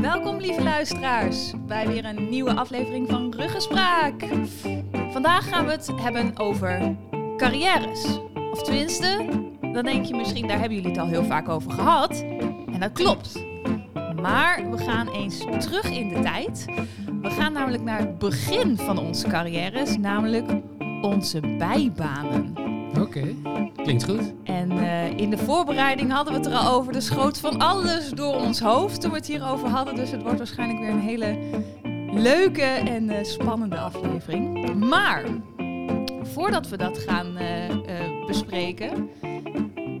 Welkom lieve luisteraars bij weer een nieuwe aflevering van Ruggespraak. Vandaag gaan we het hebben over carrières. Of tenminste, dan denk je misschien, daar hebben jullie het al heel vaak over gehad. En dat klopt. Maar we gaan eens terug in de tijd. We gaan namelijk naar het begin van onze carrières, namelijk onze bijbanen. Oké, klinkt goed. En eh, in de voorbereiding hadden we het er al over. Er schoot van alles door ons hoofd toen we het hierover hadden. Dus het wordt waarschijnlijk weer een hele leuke en eh, spannende aflevering. Maar voordat we dat gaan eh, bespreken,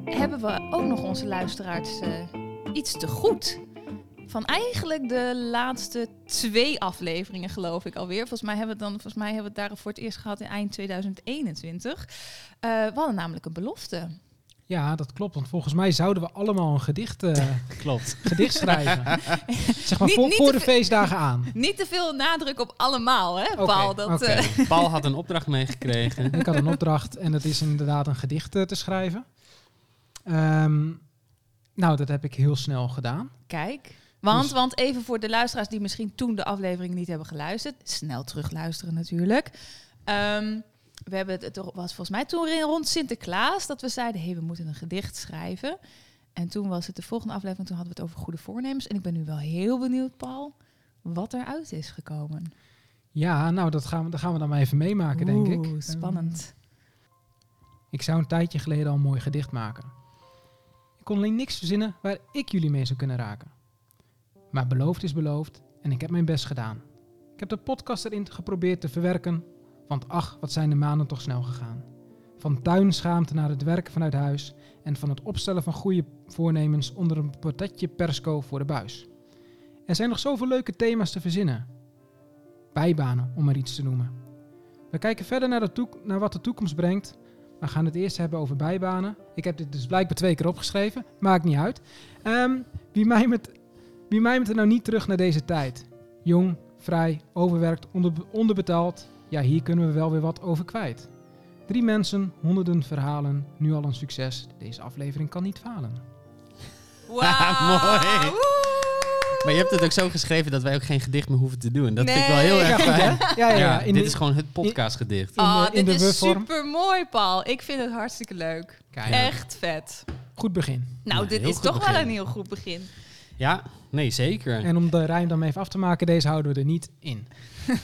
hebben we ook nog onze luisteraars iets te goed. Van eigenlijk de laatste twee afleveringen, geloof ik alweer. Volgens mij hebben we, het dan, volgens mij hebben we het daar voor het eerst gehad in eind 2021. Eh, we hadden namelijk een belofte. Ja, dat klopt. Want volgens mij zouden we allemaal een gedicht, eh, Klopt. gedicht schrijven. zeg maar Niet- voor, niet voor te de feestdagen aan. Niet te veel nadruk op allemaal, hè, Paul? Dat, oké. eh, Paul had een opdracht meegekregen. Ik had een opdracht en dat is inderdaad een gedicht te schrijven. Ehm, nou, dat heb ik heel snel gedaan. Kijk. Want, Dus- want even voor de luisteraars die misschien toen de aflevering niet hebben geluisterd. Snel terugluisteren natuurlijk. Ehm, we hebben het, was volgens mij toen rond Sinterklaas dat we zeiden, hey, we moeten een gedicht schrijven. En toen was het de volgende aflevering, toen hadden we het over goede voornemens. En ik ben nu wel heel benieuwd, Paul, wat eruit is gekomen. Ja, nou, dat gaan we, dat gaan we dan maar even meemaken, denk ik. Oeh, spannend. Ik zou een tijdje geleden al een mooi gedicht maken. Ik kon alleen niks verzinnen waar ik jullie mee zou kunnen raken. Maar beloofd is beloofd en ik heb mijn best gedaan. Ik heb de podcast erin geprobeerd te verwerken, want ach, wat zijn de maanden toch snel gegaan. Van tuinschaamte naar het werken vanuit huis en van het opstellen van goede voornemens onder een patatje persco voor de buis. Er zijn nog zoveel leuke thema's te verzinnen. Bijbanen, om maar iets te noemen. We kijken verder naar, de naar wat de toekomst brengt, we gaan het eerst hebben over bijbanen. Ik heb dit dus blijkbaar twee keer opgeschreven. Maakt niet uit. Ehm, wie, mijmert, wie mijmert er nou niet terug naar deze tijd? Jong, vrij, overwerkt, onder, onderbetaald. Ja, hier kunnen we wel weer wat over kwijt. Drie mensen, honderden verhalen. Nu al een succes. Deze aflevering kan niet falen. Wauw! Mooi. Maar je hebt het ook zo geschreven dat wij ook geen gedicht meer hoeven te doen. Dat vind ik wel heel erg Ja, fijn. Ja, ja, ja. Dit de- is gewoon het podcastgedicht. in de- Ah, in dit de is super mooi, Paul. Ik vind het hartstikke leuk. Kijk, Echt vet. goed begin. Nou, dit is toch wel een heel goed begin. Ja, nee, zeker. En om de rijm dan even af te maken, deze houden we er niet in.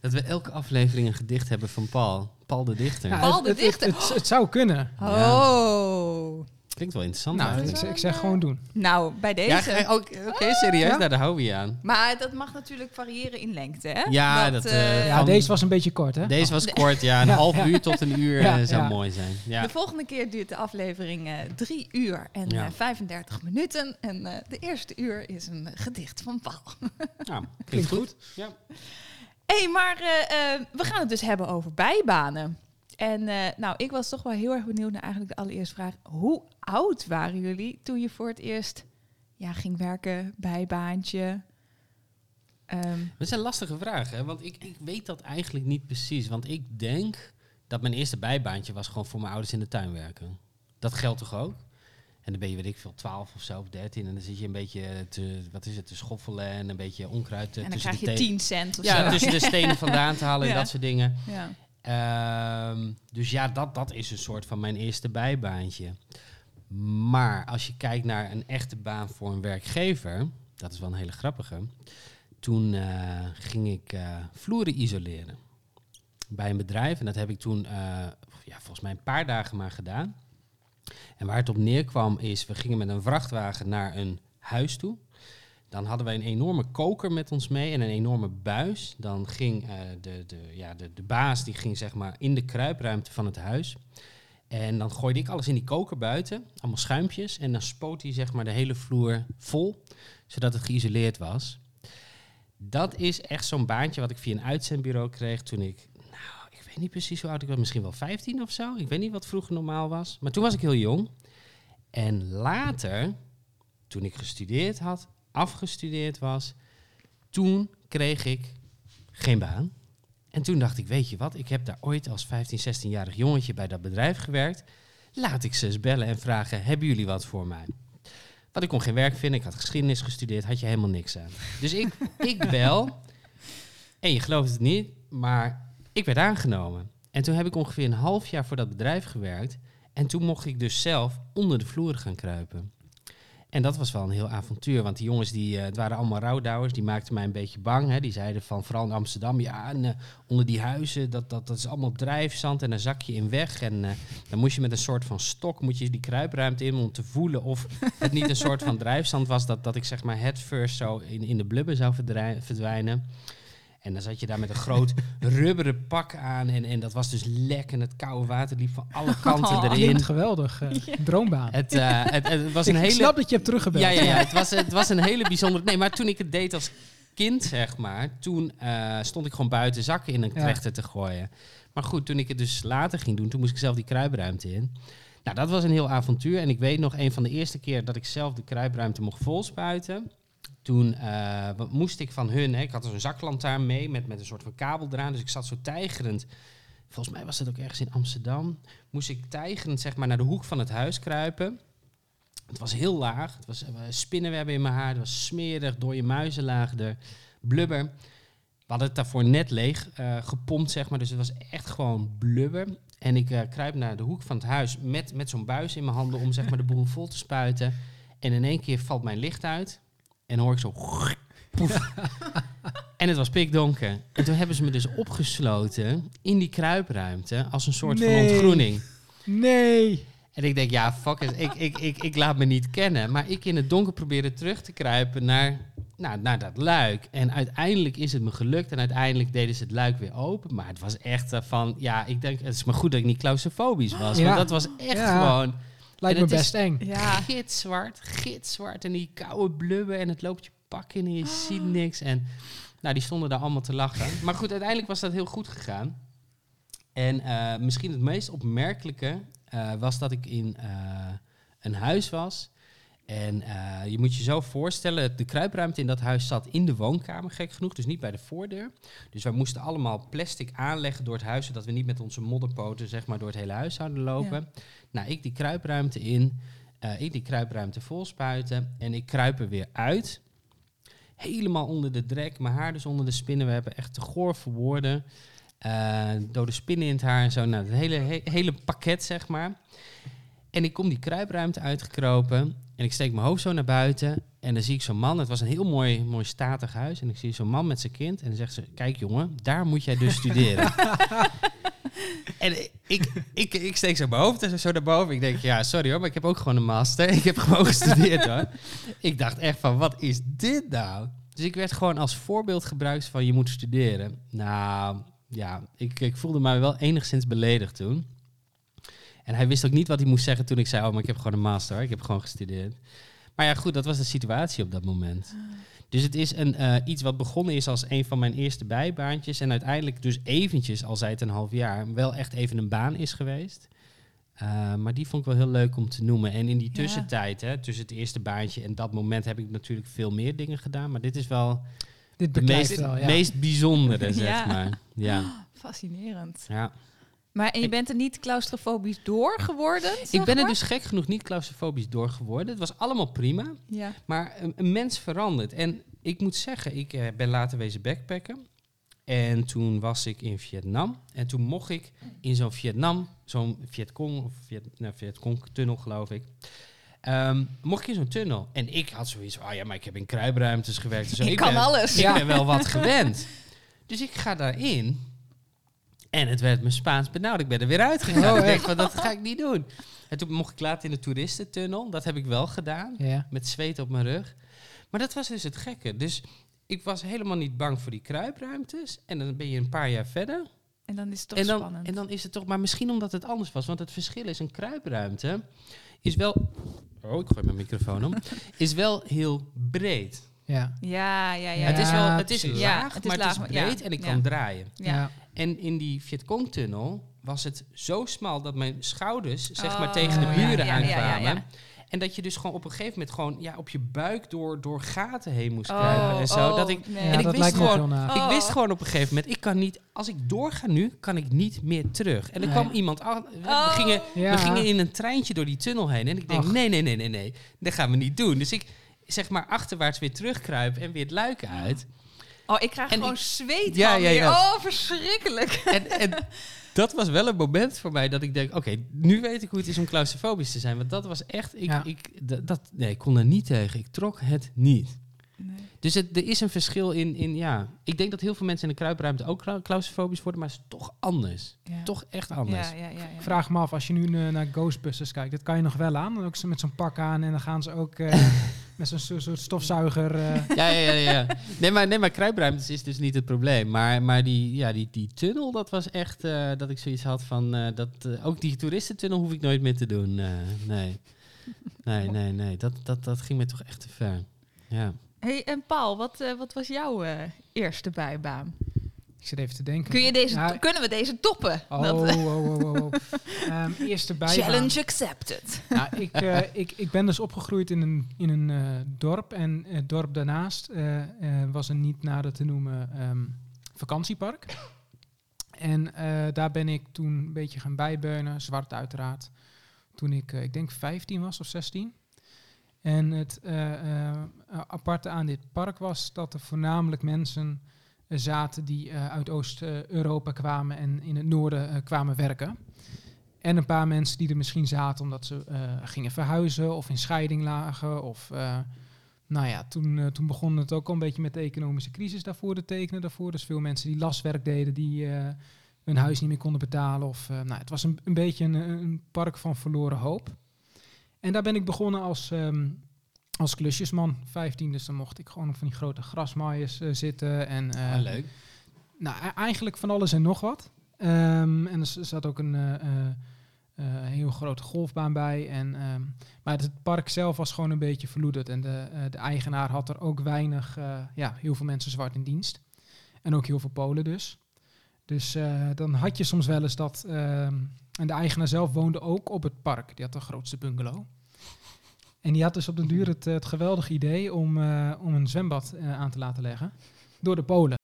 Dat we elke aflevering een gedicht hebben van Paul. Paul de dichter. Ja, Paul het, de het, het, dichter. het, het zou kunnen. Oh. Klinkt wel interessant. Nou, ik, ik zeg gewoon doen. Nou, bij deze. ja, eh, Oké, serieus. Ja? Nou, daar houden we je aan. Maar dat mag natuurlijk variëren in lengte, hè? Ja, dat, eh, eh, Ja, Van- deze was een beetje kort hè? Deze was kort, ja. Een Ja, half ja. uur tot een uur Ja, zou ja. mooi zijn. Ja. De volgende keer duurt de aflevering eh, drie uur en Ja. eh, 35 minuten. En eh, de eerste uur is een gedicht van Paul. Nou, klinkt, goed. Ja. Hé, hey, maar eh, eh, we gaan het dus hebben over bijbanen. En eh, nou, ik was toch wel heel erg benieuwd naar eigenlijk de allereerste vraag. Hoe oud waren jullie toen je voor het eerst ja, ging werken, bijbaantje? Ehm, Dat zijn lastige vragen, hè? want ik, ik weet dat eigenlijk niet precies. Want ik denk dat mijn eerste bijbaantje was gewoon voor mijn ouders in de tuin werken. Dat geldt toch ook? En dan ben je, weet ik veel, 12 of zo, of 13. En dan zit je een beetje te, wat is het, te schoffelen en een beetje onkruid eh, en dan krijg je te- 10 cent of Ja, zo. tussen de stenen vandaan te halen en dat soort dingen. Ja. Ehm, dus ja, dat, dat is een soort van mijn eerste bijbaantje. Maar als je kijkt naar een echte baan voor een werkgever, dat is wel een hele grappige. Toen eh, ging ik eh, vloeren isoleren bij een bedrijf. En dat heb ik toen eh, ja, volgens mij een paar dagen maar gedaan. En waar het op neerkwam is, we gingen met een vrachtwagen naar een huis toe. Dan hadden wij een enorme koker met ons mee en een enorme buis. Dan ging de, de, ja, de, de baas die ging zeg maar in de kruipruimte van het huis. En dan gooide ik alles in die koker buiten, allemaal schuimpjes. En dan spoot hij zeg maar de hele vloer vol, zodat het geïsoleerd was. Dat is echt zo'n baantje wat ik via een uitzendbureau kreeg toen ik, nou, ik weet niet precies hoe oud ik was, misschien wel 15 of zo. Ik weet niet wat vroeger normaal was. Maar toen was ik heel jong. En later, toen ik gestudeerd had, afgestudeerd was, toen kreeg ik geen baan. En toen dacht ik, weet je wat, ik heb daar ooit als 15, 16-jarig jongetje bij dat bedrijf gewerkt. Laat ik ze eens bellen en vragen, hebben jullie wat voor mij? Want ik kon geen werk vinden. Ik had geschiedenis gestudeerd. Had je helemaal niks aan. Dus ik, ik bel. En je gelooft het niet. Maar ik werd aangenomen. En toen heb ik ongeveer een half jaar voor dat bedrijf gewerkt. En toen mocht ik dus zelf onder de vloer gaan kruipen. En dat was wel een heel avontuur. Want die jongens, die, eh, het waren allemaal rouwdouwers. Die maakten mij een beetje bang. Hè. Die zeiden van, vooral in Amsterdam... Ja, en, eh, onder die huizen, dat, dat, dat is allemaal drijfzand. En dan zak je in weg. En eh, dan moest je met een soort van stok... moet je die kruipruimte in om te voelen... of het niet een soort van drijfzand was... dat, dat ik zeg maar head first zo in, in de blubber zou verdwijnen. En dan zat je daar met een groot rubberen pak aan. En, en dat was dus lek. En het koude water liep van alle kanten Oh. erin. Geweldig. eh, Droombaan. Het, eh, het, het was een ik hele... snap dat je hebt teruggebeld. Ja, ja, ja. Het was, het was een hele bijzondere... Nee, maar toen ik het deed als kind, zeg maar... toen eh, stond ik gewoon buiten zakken in een Ja. trechter te gooien. Maar goed, toen ik het dus later ging doen... toen moest ik zelf die kruipruimte in. Nou, dat was een heel avontuur. En ik weet nog, een van de eerste keer... dat ik zelf de kruipruimte mocht volspuiten... Toen eh, moest ik van hun... Hè, ik had dus een zaklantaarn mee met, met een soort van kabel eraan. Dus ik zat zo tijgerend... Volgens mij was dat ook ergens in Amsterdam. Moest ik tijgerend zeg maar, naar de hoek van het huis kruipen. Het was heel laag. Het was eh, spinnenwebben in mijn haar. Het was smerig, dode muizen lagen er. Blubber. We hadden het daarvoor net leeg eh, gepompt, zeg maar. Dus het was echt gewoon blubber. En ik kruip naar de hoek van het huis met, met zo'n buis in mijn handen om zeg maar, de boel vol te spuiten. En in één keer valt mijn licht uit. En hoor ik zo... poef. en het was pikdonker. En toen hebben ze me dus opgesloten in die kruipruimte als een soort van Nee. ontgroening. Nee. En ik denk, ja, fuck it, ik, ik, ik, ik laat me niet kennen. Maar ik in het donker probeerde terug te kruipen naar, nou, naar dat luik. En uiteindelijk is het me gelukt. En uiteindelijk deden ze het luik weer open. Maar het was echt eh, van, ja, ik denk, het is maar goed dat ik niet claustrofobisch was. Ja. Want dat was echt Ja. gewoon Lijkt me best eng. Ja. gitzwart, gitzwart. En die koude blubber en het loopt je pak in en je ziet niks. En nou, die stonden daar allemaal te lachen. Maar goed, uiteindelijk was dat heel goed gegaan. En eh, misschien het meest opmerkelijke eh, was dat ik in eh, een huis was. En eh, je moet je zo voorstellen, de kruipruimte in dat huis zat in de woonkamer, gek genoeg, dus niet bij de voordeur. Dus wij moesten allemaal plastic aanleggen door het huis, zodat we niet met onze modderpoten zeg maar, door het hele huis zouden lopen. Nou, ik die kruipruimte in, eh, ik die kruipruimte vol spuiten en ik kruip er weer uit. Helemaal onder de drek, mijn haar dus onder de spinnenwebben, echt te goor voor woorden. Eh, dode spinnen in het haar en zo, nou, het hele, he- hele pakket zeg maar. En ik kom die kruipruimte uitgekropen en ik steek mijn hoofd zo naar buiten en dan zie ik zo'n man. Het was een heel mooi, mooi statig huis en ik zie zo'n man met zijn kind en dan zegt ze, kijk jongen, daar moet jij dus studeren. En ik, ik, ik steek zo mijn hoofd zo naar boven. Ik denk, ja, sorry hoor, maar ik heb ook gewoon een master. Ik heb gewoon gestudeerd hoor. Ik dacht echt van, wat is dit nou? Dus ik werd gewoon als voorbeeld gebruikt van, je moet studeren. Nou, ja, ik, ik voelde mij wel enigszins beledigd toen. En hij wist ook niet wat hij moest zeggen toen ik zei, oh, maar ik heb gewoon een master. hoor. Ik heb gewoon gestudeerd. Maar ja, goed, dat was de situatie op dat moment. Dus het is een, eh, iets wat begonnen is als een van mijn eerste bijbaantjes. En uiteindelijk dus eventjes, al zei het een half jaar, wel echt even een baan is geweest. Uh, maar die vond ik wel heel leuk om te noemen. En in die Ja. tussentijd, hè, tussen het eerste baantje en dat moment, heb ik natuurlijk veel meer dingen gedaan. Maar dit is wel Dit de meest, wel, ja. meest bijzondere, zeg Ja. maar. Ja, Fascinerend. ja. Maar en je Ik- bent er niet claustrofobisch door geworden? Ik ben er dus gek genoeg niet claustrofobisch door geworden. Het was allemaal prima. Ja. Maar een, een mens verandert. En ik moet zeggen, ik eh, ben later wezen backpacken. En toen was ik in Vietnam. En toen mocht ik in zo'n Vietnam, zo'n Vietcong, of Viet, nou, Vietcong-tunnel geloof ik. ehm, mocht ik in zo'n tunnel. En ik had zoiets van, oh ja, maar ik heb in kruipruimtes gewerkt. en Zo. Ik kan ben, alles. Ik ben wel wat gewend. Dus ik ga daarin. En het werd me Spaans benauwd. Ik ben er weer uitgegaan. Oh, ik denk echt? van, dat ga ik niet doen. En toen mocht ik later in de toeristentunnel. Dat heb ik wel gedaan Ja. met zweet op mijn rug. Maar dat was dus het gekke. Dus ik was helemaal niet bang voor die kruipruimtes. En dan ben je een paar jaar verder. En dan is het toch En dan, spannend. en dan is het toch, maar misschien omdat het anders was. Want het verschil is, een kruipruimte is wel... Oh, ik gooi mijn microfoon om. Is wel heel breed. Ja. ja, ja, ja. het is wel, het is laag, het is maar laag, het is ja. breed en ik Ja. kan draaien. Ja. Ja. En in die Vietcong-tunnel was het zo smal dat mijn schouders zeg Oh, maar tegen de ja, buren ja, ja, ja, aankwamen. ja. En dat je dus gewoon op een gegeven moment gewoon ja, op je buik door, door gaten heen moest Oh, kruipen en zo. oh, dat ik, nee. Ja, en ik dat wist gewoon. Oh. ik wist gewoon op een gegeven moment, ik kan niet, als ik doorga nu, kan ik niet meer terug. En er Nee. kwam iemand aan, we, Oh. gingen, Ja. we gingen in een treintje door die tunnel heen. En ik denk, Ach. nee, nee, nee, nee, nee, dat gaan we niet doen. Dus ik zeg maar achterwaarts weer terugkruipen en weer het luik uit. Oh, ik krijg En gewoon ik- zweet Ja, van ja, ja. Oh, verschrikkelijk. En, en dat was wel een moment voor mij dat ik denk, oké, nu weet ik hoe het is om claustrofobisch te zijn. Want dat was echt, ik, Ja. ik, dat, nee, ik kon er niet tegen. Ik trok het niet. Nee. Dus het, er is een verschil in, in, ja, ik denk dat heel veel mensen in de kruipruimte ook cla- claustrofobisch worden, maar het is toch anders. Ja. Toch echt anders. Ja, ja, ja, ja. Ik vraag me af, als je nu eh, naar Ghostbusters kijkt, dat kan je nog wel aan. Dan ook zo met zo'n pak aan en dan gaan ze ook eh, met zo'n soort- stofzuiger. eh, Ja, ja, ja, ja. Nee, maar, nee, maar kruipruimtes is dus niet het probleem. Maar, maar die, ja, die, die tunnel, dat was echt eh, dat ik zoiets had van... eh, dat, ook die toeristentunnel hoef ik nooit meer te doen. eh, nee. Nee, nee, nee. Dat, dat, dat ging me toch echt te ver. Ja. Hey, en Paul, wat, eh, wat was jouw eh, eerste bijbaan? Ik zit even te denken. Kun je deze, Ja, kunnen we deze toppen? Oh, Dat, oh, eh, oh, oh, oh, oh. Ehm, eerste bijbaan. challenge accepted. Nou, ik, eh, ik, ik ben dus opgegroeid in een, in een eh, dorp. En het dorp daarnaast eh, eh, was een niet nader te noemen ehm, vakantiepark. En eh, daar ben ik toen een beetje gaan bijbeunen, zwart uiteraard. Toen ik, eh, ik denk 15 was of 16. En het eh, eh, aparte aan dit park was dat er voornamelijk mensen eh, zaten die eh, uit Oost-Europa kwamen en in het noorden eh, kwamen werken. En een paar mensen die er misschien zaten omdat ze eh, gingen verhuizen of in scheiding lagen. Of, eh, nou ja, toen, eh, toen begon het ook al een beetje met de economische crisis daarvoor te tekenen. Daarvoor. Dus veel mensen die laswerk deden, die eh, hun huis niet meer konden betalen. Of, eh, nou, het was een, een beetje een, een park van verloren hoop. En daar ben ik begonnen als, ehm, als klusjesman, 15. Dus dan mocht ik gewoon op van die grote grasmaaiers eh, zitten. En, Ah, leuk. nou, e- eigenlijk van alles en nog wat. Ehm, en er zat ook een eh, eh, eh, heel grote golfbaan bij. En, ehm, maar het park zelf was gewoon een beetje verloederd. En de, de eigenaar had er ook weinig, ja, heel veel mensen zwart in dienst. En ook heel veel Polen dus. Dus dan had je soms wel eens dat... ehm, en de eigenaar zelf woonde ook op het park. Die had de grootste bungalow. En die had dus op den duur het, het geweldige idee om, eh, om een zwembad eh, aan te laten leggen. Door de Polen.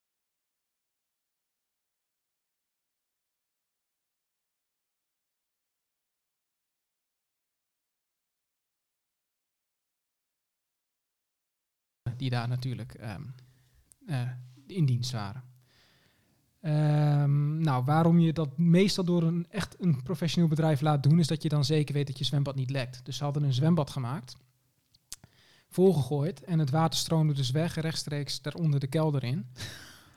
die daar natuurlijk ehm, eh, in dienst waren. Ehm, nou, waarom je dat meestal door een echt een professioneel bedrijf laat doen, is dat je dan zeker weet dat je zwembad niet lekt. Dus ze hadden een zwembad gemaakt, volgegooid en het water stroomde dus weg, rechtstreeks daaronder de kelder in.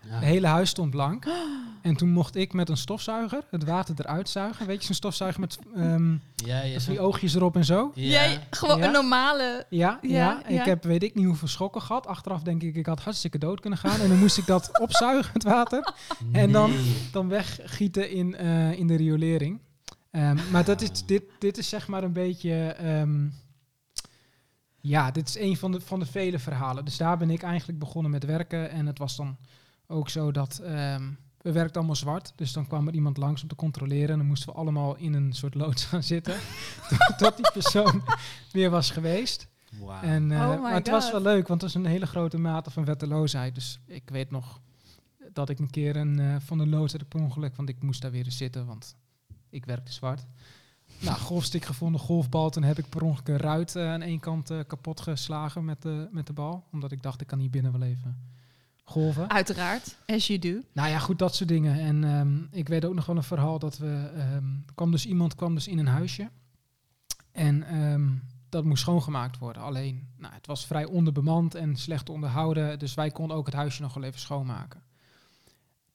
Ja. Het hele huis stond blank. En toen mocht ik met een stofzuiger het water eruit zuigen. Weet je, zo'n stofzuiger met ehm, Ja, die oogjes erop en zo. ja. Jij, gewoon Ja. een normale... Ja, ja, Ja, ik ja. heb weet ik niet hoeveel schokken gehad. Achteraf denk ik, ik had hartstikke dood kunnen gaan. En dan moest ik dat opzuigen, het water. En dan-. Dan weggieten in, eh, in de riolering. Ehm, maar dat is, dit, dit is zeg maar een beetje... ehm, ja, dit is een van de, van de vele verhalen. Dus daar ben ik eigenlijk begonnen met werken. En het was dan ook zo dat... ehm, we werkten allemaal zwart. Dus dan kwam er iemand langs om te controleren. En dan moesten we allemaal in een soort loods gaan zitten. tot die persoon weer was geweest. Wauw. En, eh, Oh maar het was wel leuk, want het was een hele grote mate van wetteloosheid. Dus ik weet nog dat ik een keer een, eh, van de loods had ik per ongeluk, want ik moest daar weer eens zitten, want ik werkte zwart. Nou, golfstick gevonden, golfbal. Toen heb ik per ongeluk een ruit eh, aan één kant eh, kapot geslagen met de, met de bal. Omdat ik dacht, ik kan hier binnen wel even golven. Uiteraard, as you do. Nou ja, goed, dat soort dingen. En ehm, ik weet ook nog wel een verhaal dat we... er kwam dus iemand kwam dus in een huisje. En ehm, dat moest schoongemaakt worden. Alleen, nou, het was vrij onderbemand en slecht onderhouden. Dus wij konden ook het huisje nog wel even schoonmaken.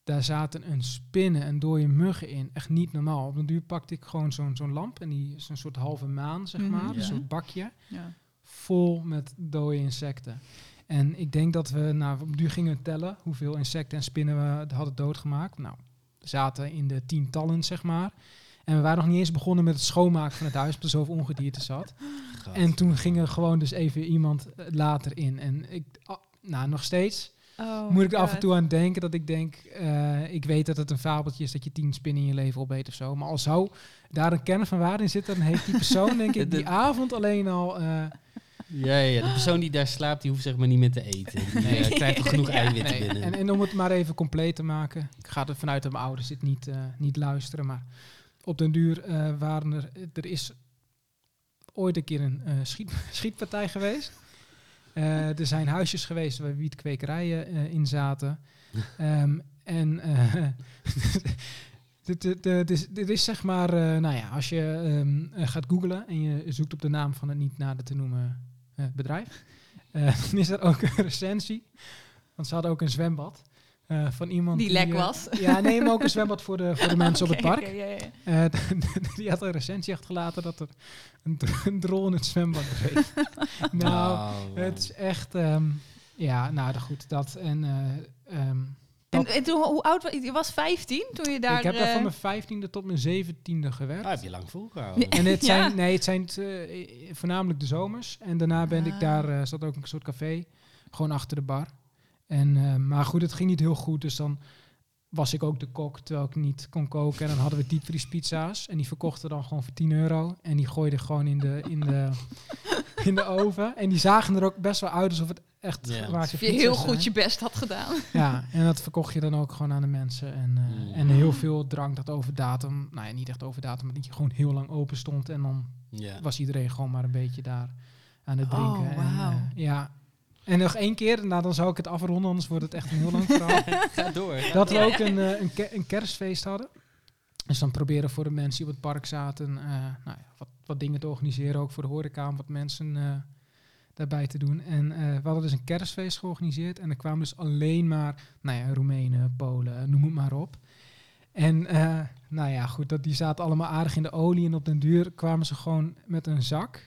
Daar zaten een spinnen en dode muggen in. Echt niet normaal. Op een duur pakte ik gewoon zo'n zo'n lamp. En die is een soort halve maan, zeg Mhm. maar. Ja. Een soort bakje Ja. vol met dode insecten. En ik denk dat we, nou, op duur gingen we tellen hoeveel insecten en spinnen we hadden doodgemaakt. Nou, we zaten in de tientallen, zeg maar. En we waren nog niet eens begonnen met het schoonmaken van het huis, omdat er zoveel ongedierte zat. God. En toen ging er gewoon dus even iemand eh, later in. En ik, ah, nou, nog steeds, Oh moet ik er af en toe aan denken dat ik denk, eh, ik weet dat het een fabeltje is dat je tien spinnen in je leven opeet of zo. Maar al zou daar een kern van waarde in zitten, dan heeft die persoon denk ik die avond alleen al... eh, Ja, ja, de persoon die daar slaapt, die hoeft zeg maar niet meer te eten. Die Nee. eh, krijgt toch genoeg Ja. eiwitten nee. binnen. en, en om het maar even compleet te maken, ik ga er vanuit dat mijn ouders dit niet, eh, niet luisteren, maar op den duur eh, waren er, er is ooit een keer een eh, schiet, schietpartij geweest. Eh, er zijn huisjes geweest waar wietkkwekerijen eh, in zaten. Ehm, en eh, dit, dit, dit, is, dit is zeg maar, eh, nou ja, als je ehm, eh, gaat googlen en je zoekt op de naam van het niet nader te noemen bedrijf, eh, dan is er ook een recensie. Want ze hadden ook een zwembad. eh, van iemand Die lek eh, was. ja, nee, maar ook een zwembad voor de, voor de mensen op het park. ja, ja. Eh, die had een recensie achtergelaten dat er een, een drol in het zwembad dreef. nou, Oh, het is echt... ehm, ja, nou goed, dat en... eh, ehm, En, toen, hoe oud was je? Je was 15 toen je daar... ik heb daar eh, van mijn vijftiende tot mijn zeventiende gewerkt. Ah, heb je lang volgehouden. En het Ja. zijn, nee, het zijn eh, voornamelijk de zomers. En daarna ben ik Ah. daar, eh, zat ook een soort café, gewoon achter de bar. En, eh, maar goed, het ging niet heel goed, dus dan was ik ook de kok, terwijl ik niet kon koken. En dan hadden we diepvriespizza's en die verkochten dan gewoon voor 10 euro. En die gooiden gewoon in de, in de, in de oven. En die zagen er ook best wel uit alsof het echt Ja. waar je heel goed je best had gedaan. Ja, en dat verkocht je dan ook gewoon aan de mensen. En, eh, en heel veel drank dat over datum, nou ja, niet echt over datum, maar dat je gewoon heel lang open stond. En dan Ja. was iedereen gewoon maar een beetje daar aan het drinken. Oh, en, wauw. eh, ja. En nog één keer, nou dan zou ik het afronden, anders wordt het echt een heel lang verhaal. Ga door. ga dat we ook een, eh, een, ke- een kerstfeest hadden. Dus dan proberen voor de mensen die op het park zaten, eh, nou ja, wat, wat dingen te organiseren. Ook voor de horeca, om wat mensen eh, daarbij te doen. En eh, we hadden dus een kerstfeest georganiseerd. En er kwamen dus alleen maar, nou ja, Roemenen, Polen, noem het maar op. En eh, nou ja, goed, dat, die zaten allemaal aardig in de olie. En op den duur kwamen ze gewoon met een zak.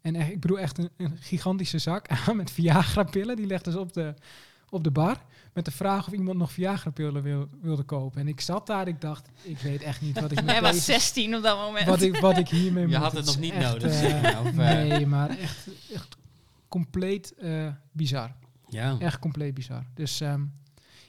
En echt, ik bedoel echt een, een gigantische zak aan met Viagra-pillen. Die legden ze op de, op de bar. Met de vraag of iemand nog Viagra-pillen wil, wilde kopen. En ik zat daar, ik dacht, ik weet echt niet wat ik met Hij was deze- 16 op dat moment. wat ik, wat ik hiermee Je moet. had het nog niet echt, nodig, of, eh? nee, maar echt, echt compleet eh, bizar. Ja. Echt compleet bizar. Dus ehm,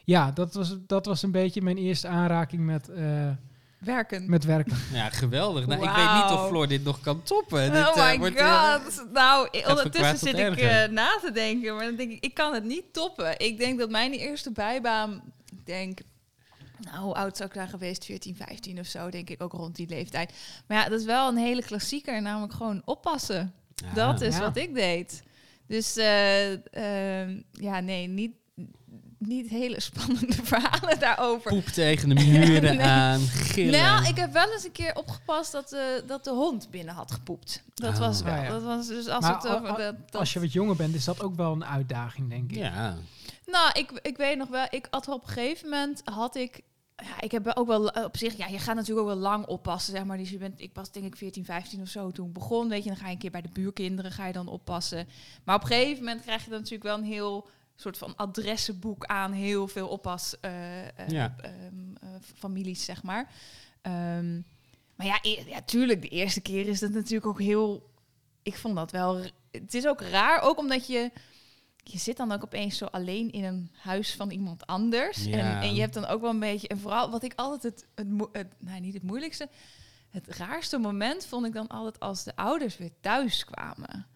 ja, dat was, dat was een beetje mijn eerste aanraking met, eh, Werken. met werken. ja, geweldig. Nou, ik weet niet of Floor dit nog kan toppen. oh dit, eh, my wordt, god. nou, ondertussen zit ik eh, na te denken. Maar dan denk ik, ik kan het niet toppen. Ik denk dat mijn eerste bijbaan, ik denk... Nou, hoe oud zou ik daar geweest? 14, 15 of zo, denk ik ook rond die leeftijd. Maar ja, dat is wel een hele klassieker, namelijk gewoon oppassen. ja. Dat is Ja. wat ik deed. Dus eh, ehm, ja, nee, niet, niet hele spannende verhalen daarover. Poep tegen de muren Nee. aan, gillen. Nou, ik heb wel eens een keer opgepast dat, de dat de hond binnen had gepoept. Dat Oh. was wel. Ja. Dat was dus als Maar het a- over a- dat, dat- Als je wat jonger bent, is dat ook wel een uitdaging, denk ik. Ja. Nou, ik, ik weet nog wel, ik had op een gegeven moment had ik. Ja, ik heb ook wel eh, op zich, ja, je gaat natuurlijk ook wel lang oppassen, zeg maar. Dus je bent, ik was denk ik 14, 15 of zo toen ik begon, weet je, dan ga je een keer bij de buurkinderen, ga je dan oppassen. Maar op een gegeven moment krijg je dan natuurlijk wel een heel soort van adressenboek aan heel veel oppas eh, eh, Ja. ehm, eh, families, zeg maar. Ehm, maar ja, e- ja, tuurlijk, de eerste keer is dat natuurlijk ook heel. Ik vond dat wel. Het is ook raar, ook omdat je. Je zit dan ook opeens zo alleen in een huis van iemand anders. Ja. En, en je hebt dan ook wel een beetje. En vooral wat ik altijd het. het, nou, niet het moeilijkste. Het raarste moment vond ik dan altijd als de ouders weer thuis kwamen.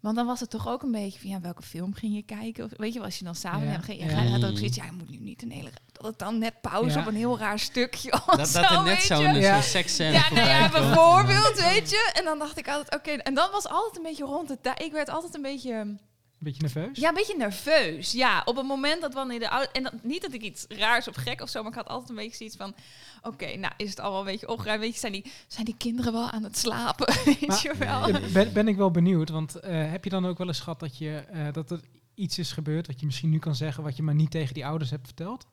Want dan was het toch ook een beetje van ja, welke film ging je kijken? Of, weet je, wel, als je dan samen Ja. hebt, ging je Ja. gaat ook zoiets. Ja, je moet nu niet een hele. Dat het dan net pauze Ja. op een heel raar stukje. of Dat, dat zo, er net zo'n Ja. seksscène Ja, nou ja, bijvoorbeeld, weet je. En dan dacht ik altijd, oké. En dan was altijd een beetje rond de tijd. Ik werd altijd een beetje, Beetje nerveus? ja, een beetje nerveus. Ja, op het moment dat wanneer de oude... En dat, niet dat ik iets raars of gek of zo, maar ik had altijd een beetje zoiets van... Oké, nou is het allemaal een beetje opgeruimd. Weet je, zijn die, zijn die kinderen wel aan het slapen? Weet Maar- je wel? Ben, ben ik wel benieuwd, want eh, heb je dan ook wel eens gehad dat, je, eh, dat er iets is gebeurd wat je misschien nu kan zeggen, wat je maar niet tegen die ouders hebt verteld?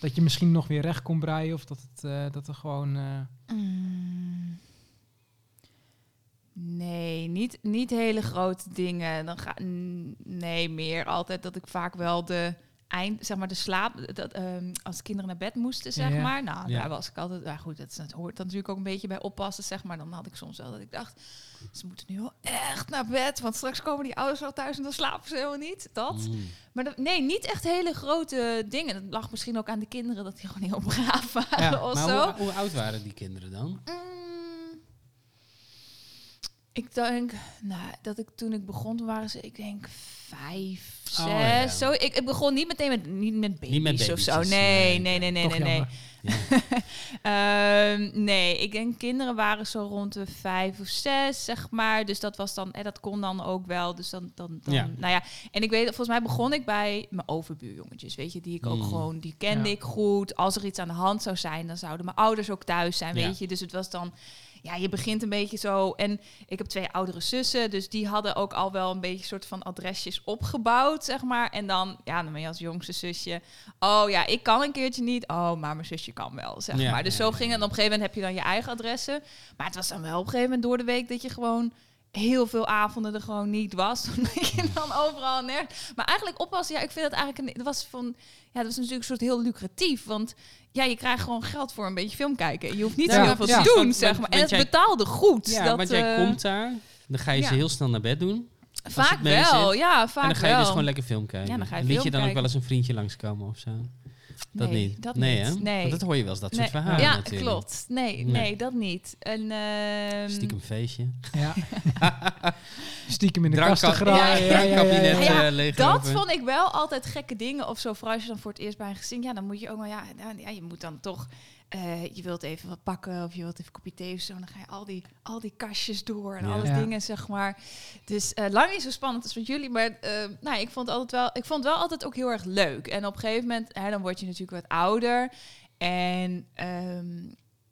Dat je misschien nog weer recht kon breien of dat, het, eh, dat er gewoon... Mm. Nee, niet, niet hele grote dingen. Dan ga, nee, meer altijd dat ik vaak wel de eind, zeg maar de slaap, dat, ehm, als kinderen naar bed moesten, zeg Ja, ja. maar. Nou, Ja. daar was ik altijd, ja goed, dat, hoort dan natuurlijk ook een beetje bij oppassen, zeg maar. Dan had ik soms wel dat ik dacht, ze moeten nu wel echt naar bed, want straks komen die ouders wel thuis en dan slapen ze helemaal niet. Dat. Mm. Maar dat, nee, niet echt hele grote dingen. Dat lag misschien ook aan de kinderen dat die gewoon heel braaf waren Ja, of Maar zo. hoe, hoe oud waren die kinderen dan? Mm, ik denk, nou, dat ik toen ik begon, toen waren ze, ik denk vijf, zes. Oh, ja. Zo, ik, ik begon niet meteen met, niet met baby's, Niet met of zo. babytjes, Nee, nee, nee, nee, nee, nee. Ehm, nee, ik denk kinderen waren zo rond de vijf of zes, zeg maar. Dus dat was dan, en dat kon dan ook wel. Dus dan, dan, dan Ja. nou ja. En ik weet, volgens mij begon ik bij mijn overbuurjongetjes, weet je, die ik ook Mm. gewoon, die kende ik goed. Als er iets aan de hand zou zijn, dan zouden mijn ouders ook thuis zijn, weet je. Dus het was dan, ja, je begint een beetje zo. En ik heb twee oudere zussen, dus die hadden ook al wel een beetje soort van adresjes opgebouwd, zeg maar. En dan, ja, dan ben je als jongste zusje, oh ja, ik kan een keertje niet. Oh, maar mijn zusje kan wel, zeg Ja, maar. Dus ja, zo ging het. En op een gegeven moment heb je dan je eigen adressen. Maar het was dan wel op een gegeven moment door de week dat je gewoon heel veel avonden er gewoon niet was. Omdat je dan overal nergens... Maar eigenlijk oppassen, ja, ik vind dat eigenlijk... Een, dat was van... Ja, dat was natuurlijk een soort heel lucratief. Want ja, je krijgt gewoon geld voor een beetje film kijken. Je hoeft niet Ja, zo heel veel ja. te doen, zeg maar. En het betaalde goed. Ja, dat, want jij eh, komt daar, dan ga je ze heel snel naar bed doen. Vaak wel, zit. ja, vaak en dan ga je wel. dus gewoon lekker film kijken. Ja, dan ga je Liet je dan ook wel eens een vriendje langskomen of zo? Dat Nee, niet? dat nee, niet. hè? Nee. Want dat hoor je wel eens, dat soort verhalen ja, natuurlijk. klopt. Nee, Nee. nee, dat niet. En, ehm, Stiekem feestje. Ja. Stiekem in de Drankkab- kasten graaien. ja, Ja, ja, ja, ja, Drankkabinet Ja, eh, Dat vond ik wel altijd gekke dingen of zo. Vooral als je dan voor het eerst bij een gezin... Ja, dan moet je ook wel... Ja, nou, ja je moet dan toch... eh, je wilt even wat pakken of je wilt even een kopje thee of zo. Dan ga je al die, al die kastjes door en Ja. alle Ja. dingen, zeg maar. Dus eh, lang niet zo spannend als met jullie. Maar eh, nou, ik vond het altijd wel... Ik vond het wel altijd ook heel erg leuk. En op een gegeven moment... Hè, dan word je natuurlijk wat ouder. En... ehm,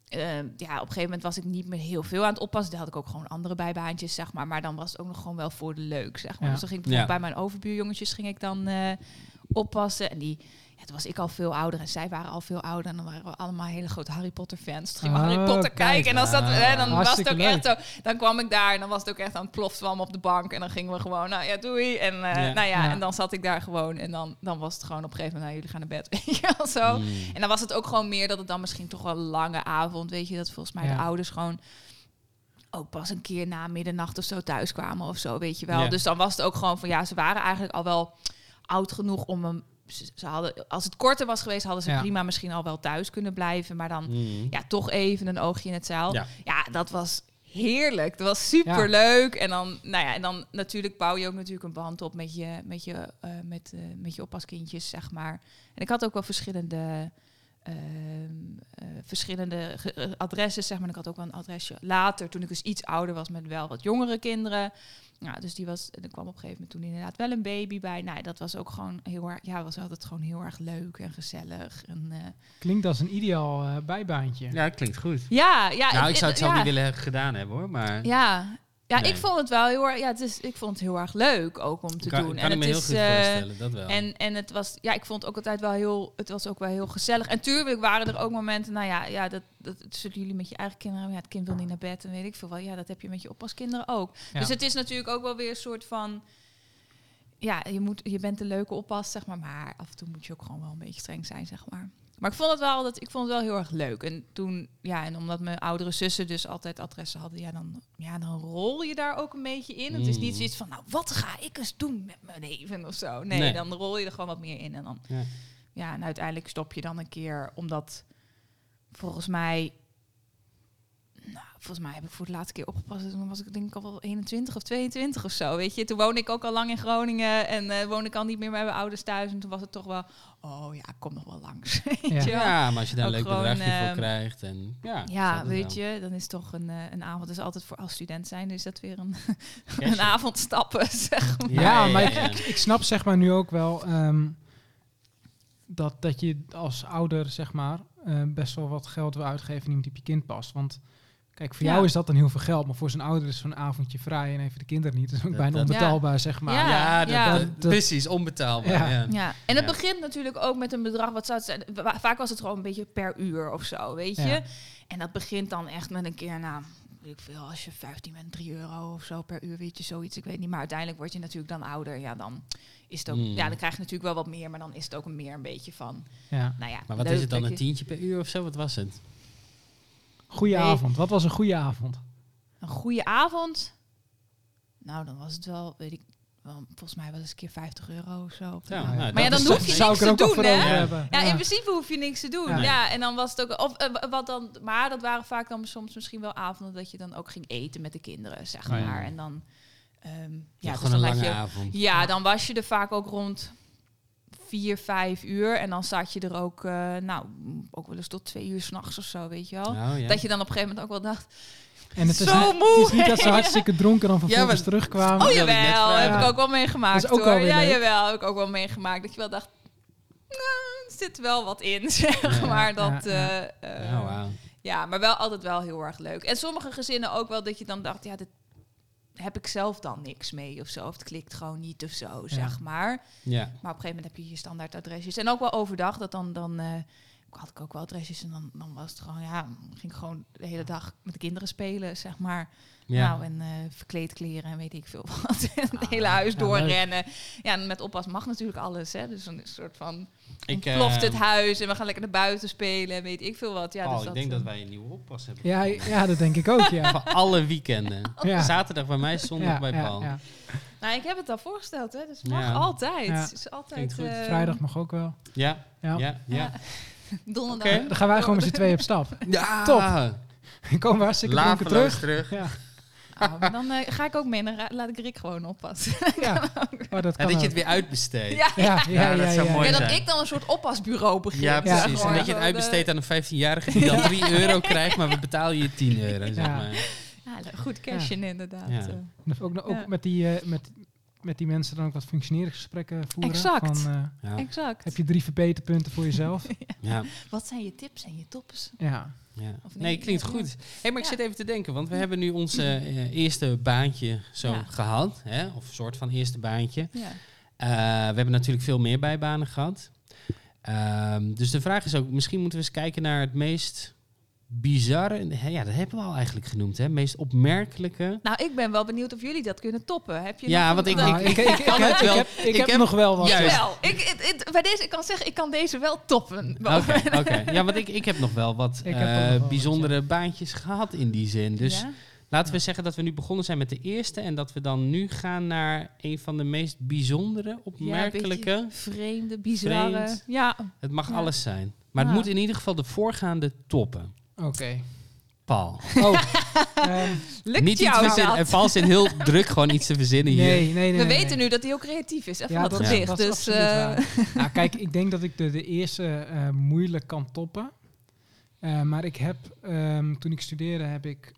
ehm, ja, op een gegeven moment was ik niet meer heel veel aan het oppassen. Daar had ik ook gewoon andere bijbaantjes, zeg maar. Maar dan was het ook nog gewoon wel voor de leuk, zeg maar. Ja. Dus dan ging ik bij mijn overbuurjongetjes ging ik dan eh, oppassen. En die, ja, toen was ik al veel ouder en zij waren al veel ouder. En dan waren we allemaal hele grote Harry Potter fans. Toen gingen we Oh, Harry Potter kijk. kijken. En dan, zat, hè, dan was het ook echt zo. Dan kwam ik daar en dan was het ook echt aan het plofzwam op de bank. En dan gingen we gewoon, nou ja, doei. En, eh. Nou ja, Ja. en dan zat ik daar gewoon. En dan, dan was het gewoon op een gegeven moment, nou, jullie gaan naar bed. Weet je wel, zo. Mm. En dan was het ook gewoon meer dat het dan misschien toch wel een lange avond, weet je, dat volgens mij Ja. de ouders gewoon ook pas een keer na middernacht of zo thuis kwamen of zo, weet je wel. Dus dan was het ook gewoon van ja, ze waren eigenlijk al wel oud genoeg om hem. Ze, ze hadden, als het korter was geweest, hadden ze Ja. prima misschien al wel thuis kunnen blijven, maar dan Mm. ja, toch even een oogje in het zeil. Ja. Ja, dat was heerlijk. Dat was super leuk. En dan, nou ja, en dan natuurlijk bouw je ook natuurlijk een band op met je, met je, eh, met, eh, met je oppaskindjes, zeg maar. En ik had ook wel verschillende, ehm, eh, verschillende adresses, zeg maar. Ik had ook wel een adresje later, toen ik dus iets ouder was met wel wat jongere kinderen. Ja, dus die was, er kwam op een gegeven moment toen inderdaad wel een baby bij. Nou, dat was ook gewoon heel erg, ja, was altijd gewoon heel erg leuk en gezellig. En, eh, Klinkt als een ideaal eh, bijbaantje. Ja, klinkt goed. ja, ja. nou, ik zou het zelf ja. niet willen gedaan hebben hoor, maar Ja, ja Nee. ik vond het wel heel erg. Ja, het is, ik vond het heel erg leuk ook om te kan, doen. kan en ik me het heel is, goed eh, voorstellen, dat wel. En, en het was, ja, ik vond het ook altijd wel heel, het was ook wel heel gezellig. En tuurlijk waren er ook momenten, nou ja, ja dat, dat, dat zullen jullie met je eigen kinderen, ja, het kind wil niet naar bed en weet ik veel wel. Ja, dat heb je met je oppaskinderen ook. Ja. Dus het is natuurlijk ook wel weer een soort van, ja, je, moet, je bent een leuke oppas, zeg maar, maar af en toe moet je ook gewoon wel een beetje streng zijn, zeg maar. Maar ik vond het wel, dat, ik vond het wel heel erg leuk. En toen, ja, en omdat mijn oudere zussen dus altijd adressen hadden, ja, dan, ja, dan rol je daar ook een beetje in. Het is niet Mm. zoiets van, nou, wat ga ik eens doen met mijn neven of zo. Nee, Nee. dan rol je er gewoon wat meer in. En dan, Ja. ja, en uiteindelijk stop je dan een keer, omdat volgens mij, nou, volgens mij heb ik voor de laatste keer opgepast. Toen was ik denk ik al wel 21 of 22 of zo, weet je. Toen woonde ik ook al lang in Groningen en eh woonde ik al niet meer bij mijn ouders thuis. En toen was het toch wel, oh ja, ik kom nog wel langs, weet Ja. Ja, maar als je daar een leuk gewoon, bedragje voor ehm, krijgt en ja, weet wel. je, dan is toch een, eh, een avond. Dus altijd voor als student zijn, is dat weer een, een avond stappen, zeg maar. Ja, maar ja. Ik, ik snap zeg maar nu ook wel ehm, dat, dat je als ouder zeg maar eh, best wel wat geld wil uitgeven die op je kind past. Want kijk, voor Ja. jou is dat dan heel veel geld, maar voor zo'n ouder is zo'n avondje vrij en even de kinderen niet. Dat is ook bijna onbetaalbaar zeg maar. Ja. Ja, dat, ja. dat- Dat- precies, onbetaalbaar. Ja. Ja. Ja, en het Ja. begint natuurlijk ook met een bedrag, wat zou het zijn? Vaak was het gewoon een beetje per uur of zo, weet je. Ja. En dat begint dan echt met een keer, nou, weet ik veel, als je 15 bent, 3 euro of zo per uur, weet je, zoiets. Ik weet niet. Maar uiteindelijk word je natuurlijk dan ouder. Ja, dan is het ook, Mm. ja, dan krijg je natuurlijk wel wat meer, maar dan is het ook meer een beetje van, Ja. nou ja. Maar wat leuk is het dan, een je- tientje per uur of zo? Wat was het? Goeie Nee. avond. Wat was een goede avond? Een goede avond. Nou, dan was het wel, weet ik, wel, volgens mij wel eens een keer 50 euro of zo. Ja, Ja. nou, Maar ja, dan hoef je Zou niks ik er ook te al doen, voor hè? Ja. hebben. Ja, in principe hoef je niks te doen. Ja. Ja, en dan was het ook. Of eh, wat dan. Maar dat waren vaak dan soms misschien wel avonden dat je dan ook ging eten met de kinderen, zeg Oh ja. maar. En dan. ehm, Ja, ja, dus gewoon een dan had lange je, avond. Ja, dan was je er vaak ook rond vier, vijf uur. En dan zat je er ook, eh, nou, ook wel eens tot twee uur s'nachts of zo, weet je wel. Oh, ja. Dat je dan op een gegeven moment ook wel dacht, En het is, Zo niet, moe. het is niet dat ze hartstikke dronken dan vervolgens Ja, maar- terugkwamen. oh jawel, heb vragen. ik ook wel meegemaakt Dat is ook hoor. Ja, leuk. jawel, heb ik ook wel meegemaakt. Dat je wel dacht, nou, er zit wel wat in, zeg Ja, maar. ja, Dat, ja. eh, Oh. Ja, maar wel altijd wel heel erg leuk. En sommige gezinnen ook wel dat je dan dacht, ja, dit heb ik zelf dan niks mee of zo. Of het klikt gewoon niet of zo, zeg maar. Ja. Maar op een gegeven moment heb je je standaard adresjes. En ook wel overdag, dat dan, dan eh, had ik ook wel adresjes. En dan, dan was het gewoon, ja, ging ik gewoon de hele dag met de kinderen spelen, zeg maar. Ja. Nou, en eh verkleed kleren en weet ik veel wat. Het Ah, hele huis ja, doorrennen. Ja, en met oppas mag natuurlijk alles, hè. Dus een soort van, ik, ploft het eh, huis en we gaan lekker naar buiten spelen en weet ik veel wat. Ja, dus ik denk eh, dat wij een nieuwe oppas hebben. Ja, ja, dat denk ik ook, ja. Van alle weekenden. Ja. Zaterdag bij mij, zondag Ja, bij Paul. ja. Nou, ik heb het al voorgesteld, hè. Dus het mag Ja. altijd. Is altijd eh, Vrijdag mag ook wel. Ja, Ja. ja, ja. donderdag. Oké. Dan gaan wij gewoon met z'n tweeën op stap. Ja. Top. Komen we hartstikke terug. terug. Ja, Oh, dan eh, ga ik ook mee en laat ik Rick gewoon oppassen. ja. Oh, dat Ja, kan dat je het weer uitbesteedt. ja. Ja, ja, dat zou ja. mooi Ja, dat zijn. ik dan een soort oppasbureau begin. Ja, Ja. precies. Ja. En dat je het uitbesteedt aan een 15-jarige die dan 3 euro krijgt, maar we betalen je 10 euro, zeg Ja. maar. Ja, goed cashen inderdaad. Ja. eh. Ook, ook Ja. met, die, eh, met, met die mensen dan ook wat functioneringsgesprekken voeren. Exact. Van, eh, Ja. Exact. heb je drie verbeterpunten voor jezelf? Ja. Wat zijn je tips en je tops? ja. Ja. Of nee, klinkt goed. Hey, maar ik zit even te denken, want we hebben nu ons eh, eerste baantje zo gehad. Hè? Of een soort van eerste baantje. Ja. Eh, we hebben natuurlijk veel meer bijbanen gehad. Ehm, dus de vraag is ook, misschien moeten we eens kijken naar het meest bizarre... hè, Ja, dat hebben we al eigenlijk genoemd, hè? Meest opmerkelijke... Nou, ik ben wel benieuwd of jullie dat kunnen toppen. Heb je Ja, want ik- Nou, ik, ik, ik, kan heb, het ik wel. heb, ik Ik heb nog wel wat. Juist. Wel, ik, bij deze, ik kan zeggen, ik kan deze wel toppen. Oké, oké. Ja, want ik, ik heb nog wel wat eh, nog wel wat, bijzondere baantjes gehad in die zin. Dus Ja? laten we zeggen dat we nu begonnen zijn met de eerste... en dat we dan nu gaan naar een van de meest bijzondere, opmerkelijke... vreemde, bizarre. Vreemd. Ja, het mag Ja. alles zijn. Maar het moet in ieder geval de voorgaande toppen. Oké. Paul. Oh. ehm, lukt Niet iets jou verzinnen. En dat? Paul zit heel druk gewoon iets te verzinnen hier. nee, nee, nee. We nee, weten nee. nu dat hij ook creatief is, van Ja, dat, is- gedicht. is dus, absoluut eh, waar. nou, kijk, ik denk dat ik de, de eerste eh, moeilijk kan toppen. Eh, maar ik heb, ehm, toen ik studeerde, heb ik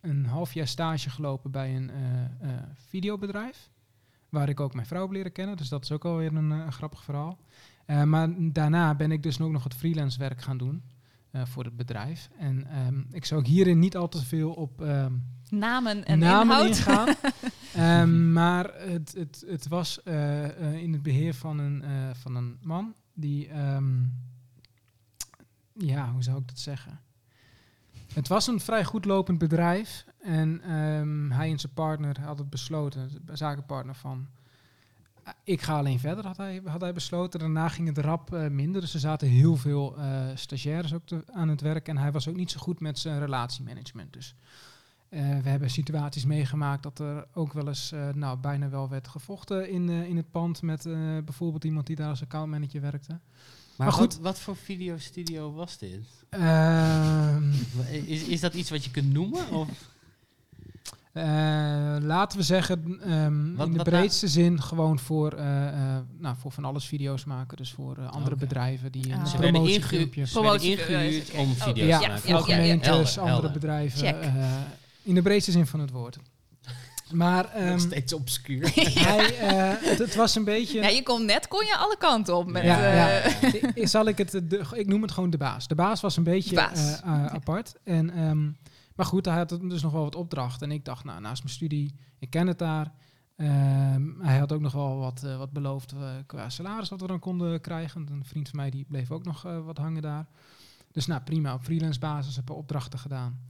een half jaar stage gelopen bij een eh, eh, videobedrijf. Waar ik ook mijn vrouw heb leren kennen. Dus dat is ook alweer een, een grappig verhaal. Eh, maar daarna ben ik dus ook nog het freelance werk gaan doen eh, voor het bedrijf. En ehm, ik zou ook hierin niet al te veel op ehm, namen en namen inhoud. ingaan. Ehm, maar het, het, het was eh, eh, in het beheer van een, van een man die, ja, hoe zou ik dat zeggen? Het was een vrij goed lopend bedrijf en hij en zijn partner hadden besloten, de zakenpartner van, ik ga alleen verder, had hij, had hij besloten. Daarna ging het rap eh, minder, dus er zaten heel veel eh, stagiaires ook te- aan het werk en hij was ook niet zo goed met zijn relatiemanagement. Dus eh, we hebben situaties meegemaakt dat er ook wel eens nou, bijna wel werd gevochten in, in het pand met bijvoorbeeld iemand die daar als accountmanager werkte. Maar, Maar goed, goed. wat, wat voor videostudio was dit? Ehm, Is, is dat iets wat je kunt noemen? Of? Eh, laten we zeggen, ehm, Wat- in de wat breedste zin gewoon voor, eh, eh, nou, voor van alles video's maken. Dus voor andere bedrijven die Ah. een Ze werden, ingehuurd, oké. om Oh, video's Ja, te ja, maken. ja, voor Oké, gemeentes, helder, andere bedrijven. Eh, in de breedste zin van het woord. Maar ehm, Nog steeds obscuur. hij, eh, het, het was een beetje... Ja, je kon net kon je alle kanten op met... Ja, eh, ja. ik, zal ik, het, de, ik noem het gewoon de baas. De baas was een beetje apart. En, ehm, maar goed, hij had dus nog wel wat opdrachten. En ik dacht, nou, naast mijn studie, ik ken het daar. Ehm, hij had ook nog wel wat, eh, wat beloofd eh, qua salaris wat we dan konden krijgen. Een vriend van mij die bleef ook nog eh, wat hangen daar. Dus nou, prima, op freelance basis heb ik opdrachten gedaan.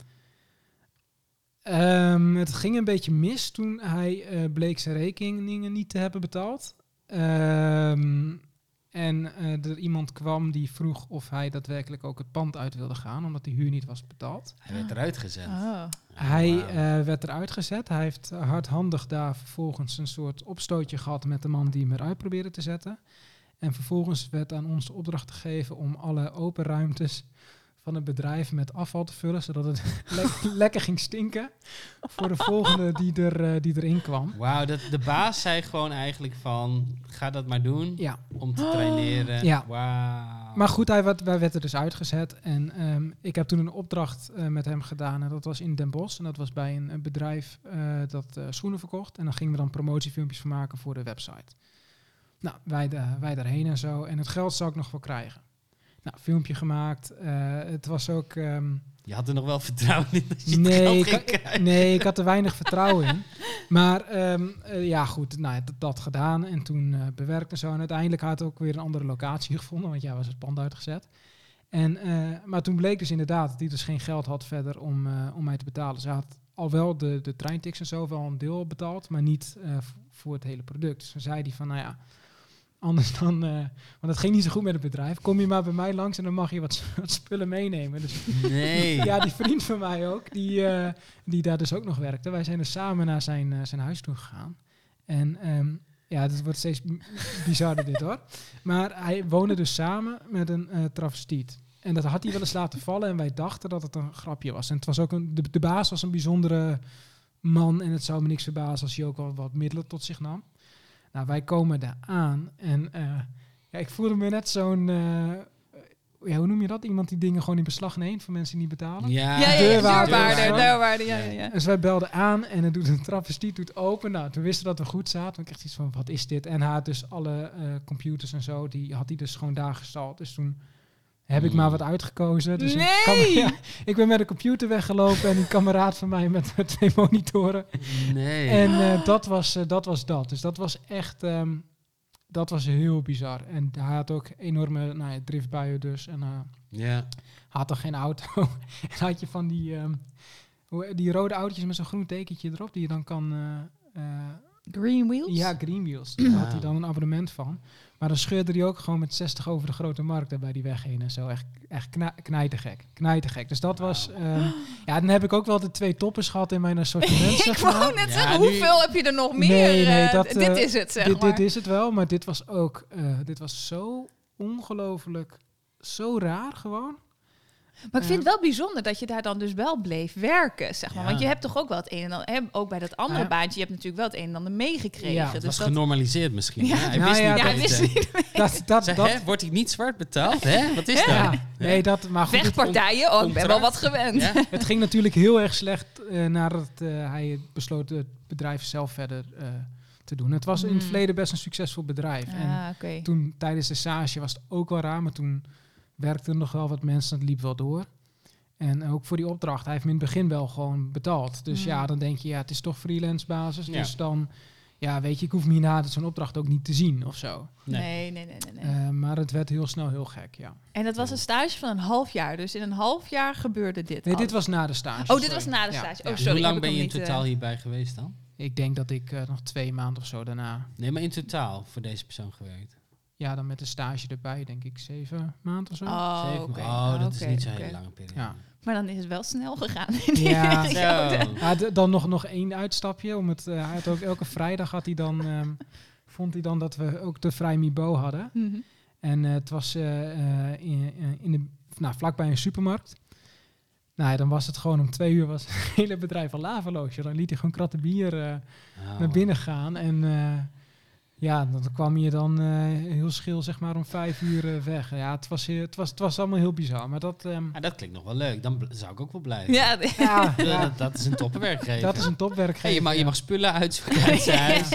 Ehm, het ging een beetje mis toen hij bleek zijn rekeningen niet te hebben betaald. Ehm, en eh, er iemand kwam die vroeg of hij daadwerkelijk ook het pand uit wilde gaan, omdat die huur niet was betaald. Hij werd eruit gezet. Oh. Hij eh, werd eruit gezet. Hij heeft hardhandig daar vervolgens een soort opstootje gehad met de man die hem eruit probeerde te zetten. En vervolgens werd aan ons de opdracht gegeven om alle open ruimtes van het bedrijf met afval te vullen, zodat het le- lekker ging stinken voor de volgende die, er, eh, die erin kwam. Wauw, dat, de baas zei gewoon eigenlijk van, ga dat maar doen Ja, om te traineren. Ja. Maar goed, hij werd, wij werd er dus uitgezet. En ehm, ik heb toen een opdracht eh, met hem gedaan. En dat was in Den Bosch. En dat was bij een, een bedrijf eh, dat schoenen verkocht. En dan gingen we dan promotiefilmpjes van maken voor de website. Nou, wij, da- wij daarheen en zo. En het geld zou ik nog wel krijgen. Nou, filmpje gemaakt. Eh, het was ook... ehm, Je had er nog wel vertrouwen in dat je nee, ik, nee, ik had er weinig vertrouwen in. Maar ehm, eh, ja, goed, nou, dat, dat gedaan. En toen eh, bewerkt en zo. En uiteindelijk had hij ook weer een andere locatie gevonden. Want ja, was het pand uitgezet. En, maar toen bleek dus inderdaad dat hij dus geen geld had verder om, om mij te betalen. Ze had al wel de, de treintickets en zo wel een deel betaald, maar niet voor het hele product. Dus toen zei hij van, nou ja, anders dan... eh, want het ging niet zo goed met het bedrijf. Kom je maar bij mij langs en dan mag je wat, wat spullen meenemen. Dus Nee. ja, die vriend van mij ook, die, eh, die daar dus ook nog werkte. Wij zijn dus samen naar zijn, eh, zijn huis toe gegaan. En ehm, ja, het wordt steeds bizarder dit hoor. Maar hij woonde dus samen met een travestiet. En dat had hij wel eens laten vallen en wij dachten dat het een grapje was. En het was ook een, de, de baas was een bijzondere man en het zou me niks verbazen als hij ook wel wat middelen tot zich nam. Nou, wij komen daar aan en eh, ja, ik voelde me net zo'n, eh, ja, hoe noem je dat? Iemand die dingen gewoon in beslag neemt voor mensen die niet betalen. Ja, Ja, ja, ja, deurwaarder. deurwaarder, ja, ja, ja. Dus wij belden aan en het doet een travestiet doet open. Nou, toen wisten we dat we goed zaten. Ik echt iets van, wat is dit? En hij had dus alle eh, computers en zo, die had hij dus gewoon daar gestald. Dus toen heb ik Mm. maar wat uitgekozen. Dus Nee! ik, kan- ja, ik ben met de computer weggelopen en een kameraad van mij met twee monitoren. Nee. En eh, dat, was, eh, dat was dat. Dus dat was echt, ehm, dat was heel bizar. En hij had ook enorme nou ja, driftbuien dus. En eh, ja. had toch geen auto. en had je van die, ehm, die rode autootjes met zo'n groen tekentje erop, die je dan kan... Green wheels? ja, Green Wheels. Daar had hij dan een abonnement van. Maar dan scheurde hij ook gewoon met 60 over de grote markt daar bij die weg heen en zo. Echt, echt kna knijtergek. Knijtergek. Dus dat was... ehm, ja, dan heb ik ook wel de twee toppers gehad in mijn assortiment, ik zeg maar. wou net Ja, zeggen, nu- hoeveel heb je er nog meer? Nee, nee, Eh, dat, dit eh, is het, zeg dit, maar. dit is het wel, maar dit was ook... eh, dit was zo ongelooflijk... Zo raar gewoon. Maar ik vind het wel bijzonder dat je daar dan dus wel bleef werken, zeg maar. Ja. Want je hebt toch ook wel het een en ander... hè, Ook bij dat andere Ja. baantje, je hebt natuurlijk wel het een en ander meegekregen. Ja, Het dus was dat, genormaliseerd misschien. Ja. Ja, hij Nou wist ja, niet ja, hij wist niet. Dat, dat, Zeg, dat, hè, wordt hij niet zwart betaald? Hè? Wat is dat? ja, nee, dat, maar goed, Vechtpartijen, oh, ik ben wel wat gewend. Ja? het ging natuurlijk heel erg slecht eh, nadat eh, hij besloot het bedrijf zelf verder eh, te doen. Het was in het Mm. verleden best een succesvol bedrijf. En Ah, oké. toen tijdens de stage was het ook wel raar, maar toen werkten er nog wel wat mensen, het liep wel door. En ook voor die opdracht, hij heeft me in het begin wel gewoon betaald. Dus Mm. ja, dan denk je, ja, het is toch freelance basis. Ja. Dus dan, ja, weet je, ik hoef me hierna zo'n opdracht ook niet te zien of zo. Nee. Nee, nee, nee, nee. nee. Eh, maar het werd heel snel heel gek, ja. en dat was een stage van een half jaar. Dus in een half jaar gebeurde dit Nee, al. dit was na de stage. Oh, dit was na de stage. ja. Oh, sorry. Hoe lang ben je in totaal eh, hierbij geweest dan? Ik denk dat ik eh, nog twee maanden of zo daarna... Nee, maar in totaal voor deze persoon gewerkt. Ja, dan met de stage erbij, denk ik zeven maanden of zo. Oh, Zeven. Oh, dat is niet zo'n oké. hele lange periode. Ja. Maar dan is het wel snel gegaan. Ja. Zo. Ja, dan nog, nog één uitstapje. Om het, eh, hij had ook elke vrijdag had hij dan, ehm, vond hij dan dat we ook de Vrij Mibo hadden. Mhm. En eh, het was eh, in, in de, nou, vlakbij een supermarkt. Nou, ja, dan was het gewoon om twee uur was het hele bedrijf al laveloos. joh. Dan liet hij gewoon kratten bier eh, Oh. naar binnen gaan. En eh, ja, dan kwam je dan eh, heel schil zeg maar om vijf uur eh, weg. Ja, het was, heel- het, was, het was allemaal heel bizar. Maar dat, ehm, Ah, dat klinkt nog wel leuk. Dan zou ik ook wel blijven. Ja, ja, Ja, ja, dat, dat is een toppenwerkgever. dat is een topwerkgever. Hey, je, mag, je ja. mag spullen uitzoeken uit zijn huis.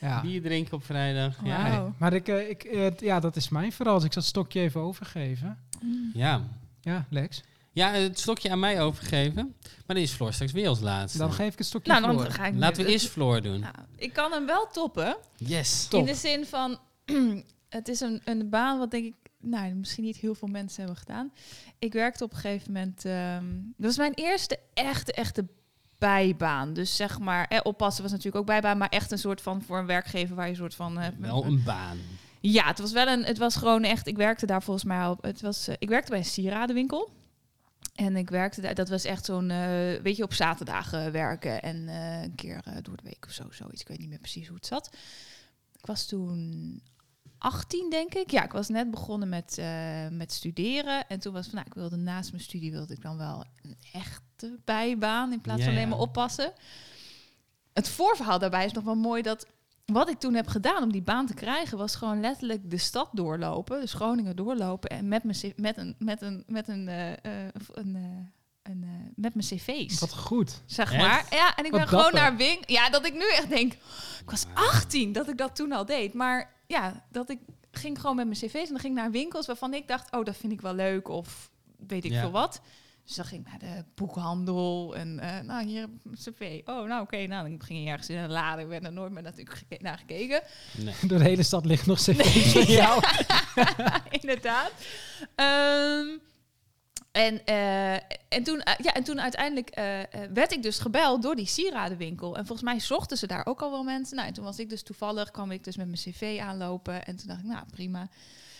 Ja. Bier drinken op vrijdag. Ja. Nee, maar ik, eh, ik, ja, dat is mijn verhaal. Dus ik zal het stokje even overgeven. ja. Ja, Lex. Ja, het stokje aan mij overgeven. Maar dan is Floor straks weer als laatste. Dan geef ik het stokje nou, ga ik Laten we eerst Floor doen. Nou, ik kan hem wel toppen. Yes. Top. In de zin van, het is een, een baan wat denk ik, nou, misschien niet heel veel mensen hebben gedaan. Ik werkte op een gegeven moment, ehm, dat was mijn eerste echte, echte bijbaan. Dus zeg maar, eh, oppassen was natuurlijk ook bijbaan, maar echt een soort van voor een werkgever waar je een soort van. eh, Wel een baan. Ja, het was wel een. Het was gewoon echt. Ik werkte daar volgens mij al. Het was. eh, ik werkte bij een sieradenwinkel. En ik werkte daar. Dat was echt zo'n. eh, weet je, op zaterdagen werken en eh, een keer eh, door de week of zo, zoiets. Ik weet niet meer precies hoe het zat. Ik was toen 18, denk ik. Ja, ik was net begonnen met, met studeren. En toen was van, nou, ik wilde naast mijn studie wilde ik dan wel een echte bijbaan in plaats Ja, van alleen maar oppassen. Het voorverhaal daarbij is nog wel mooi dat wat ik toen heb gedaan om die baan te krijgen, was gewoon letterlijk de stad doorlopen, dus Groningen doorlopen en met mijn met een met een met een, eh, eh, een, eh, een eh, met mijn cv's. Wat goed. Zeg Echt? maar. Ja, en ik Wat ben gewoon naar Wing. Ja, dat ik nu echt denk. Ik was 18 dat ik dat toen al deed. Maar ja, dat ik ging gewoon met mijn cv's en dan ging ik naar winkels waarvan ik dacht, oh, dat vind ik wel leuk of weet ik Ja. veel wat. Dus dan ging ik naar de boekhandel en eh, nou hier een cv. Oh, nou oké, nou dan ging je ergens in een lade. Ik ben er nooit meer natuurlijk geke- naar gekeken. Nee. Door de hele stad ligt nog cv's van jou. Inderdaad. Ehm, en, eh, en, toen, eh, ja, en toen uiteindelijk werd ik dus gebeld door die sieradenwinkel. En volgens mij zochten ze daar ook al wel mensen. Nou, en toen was ik dus toevallig, kwam ik dus met mijn cv aanlopen. En toen dacht ik, nou prima.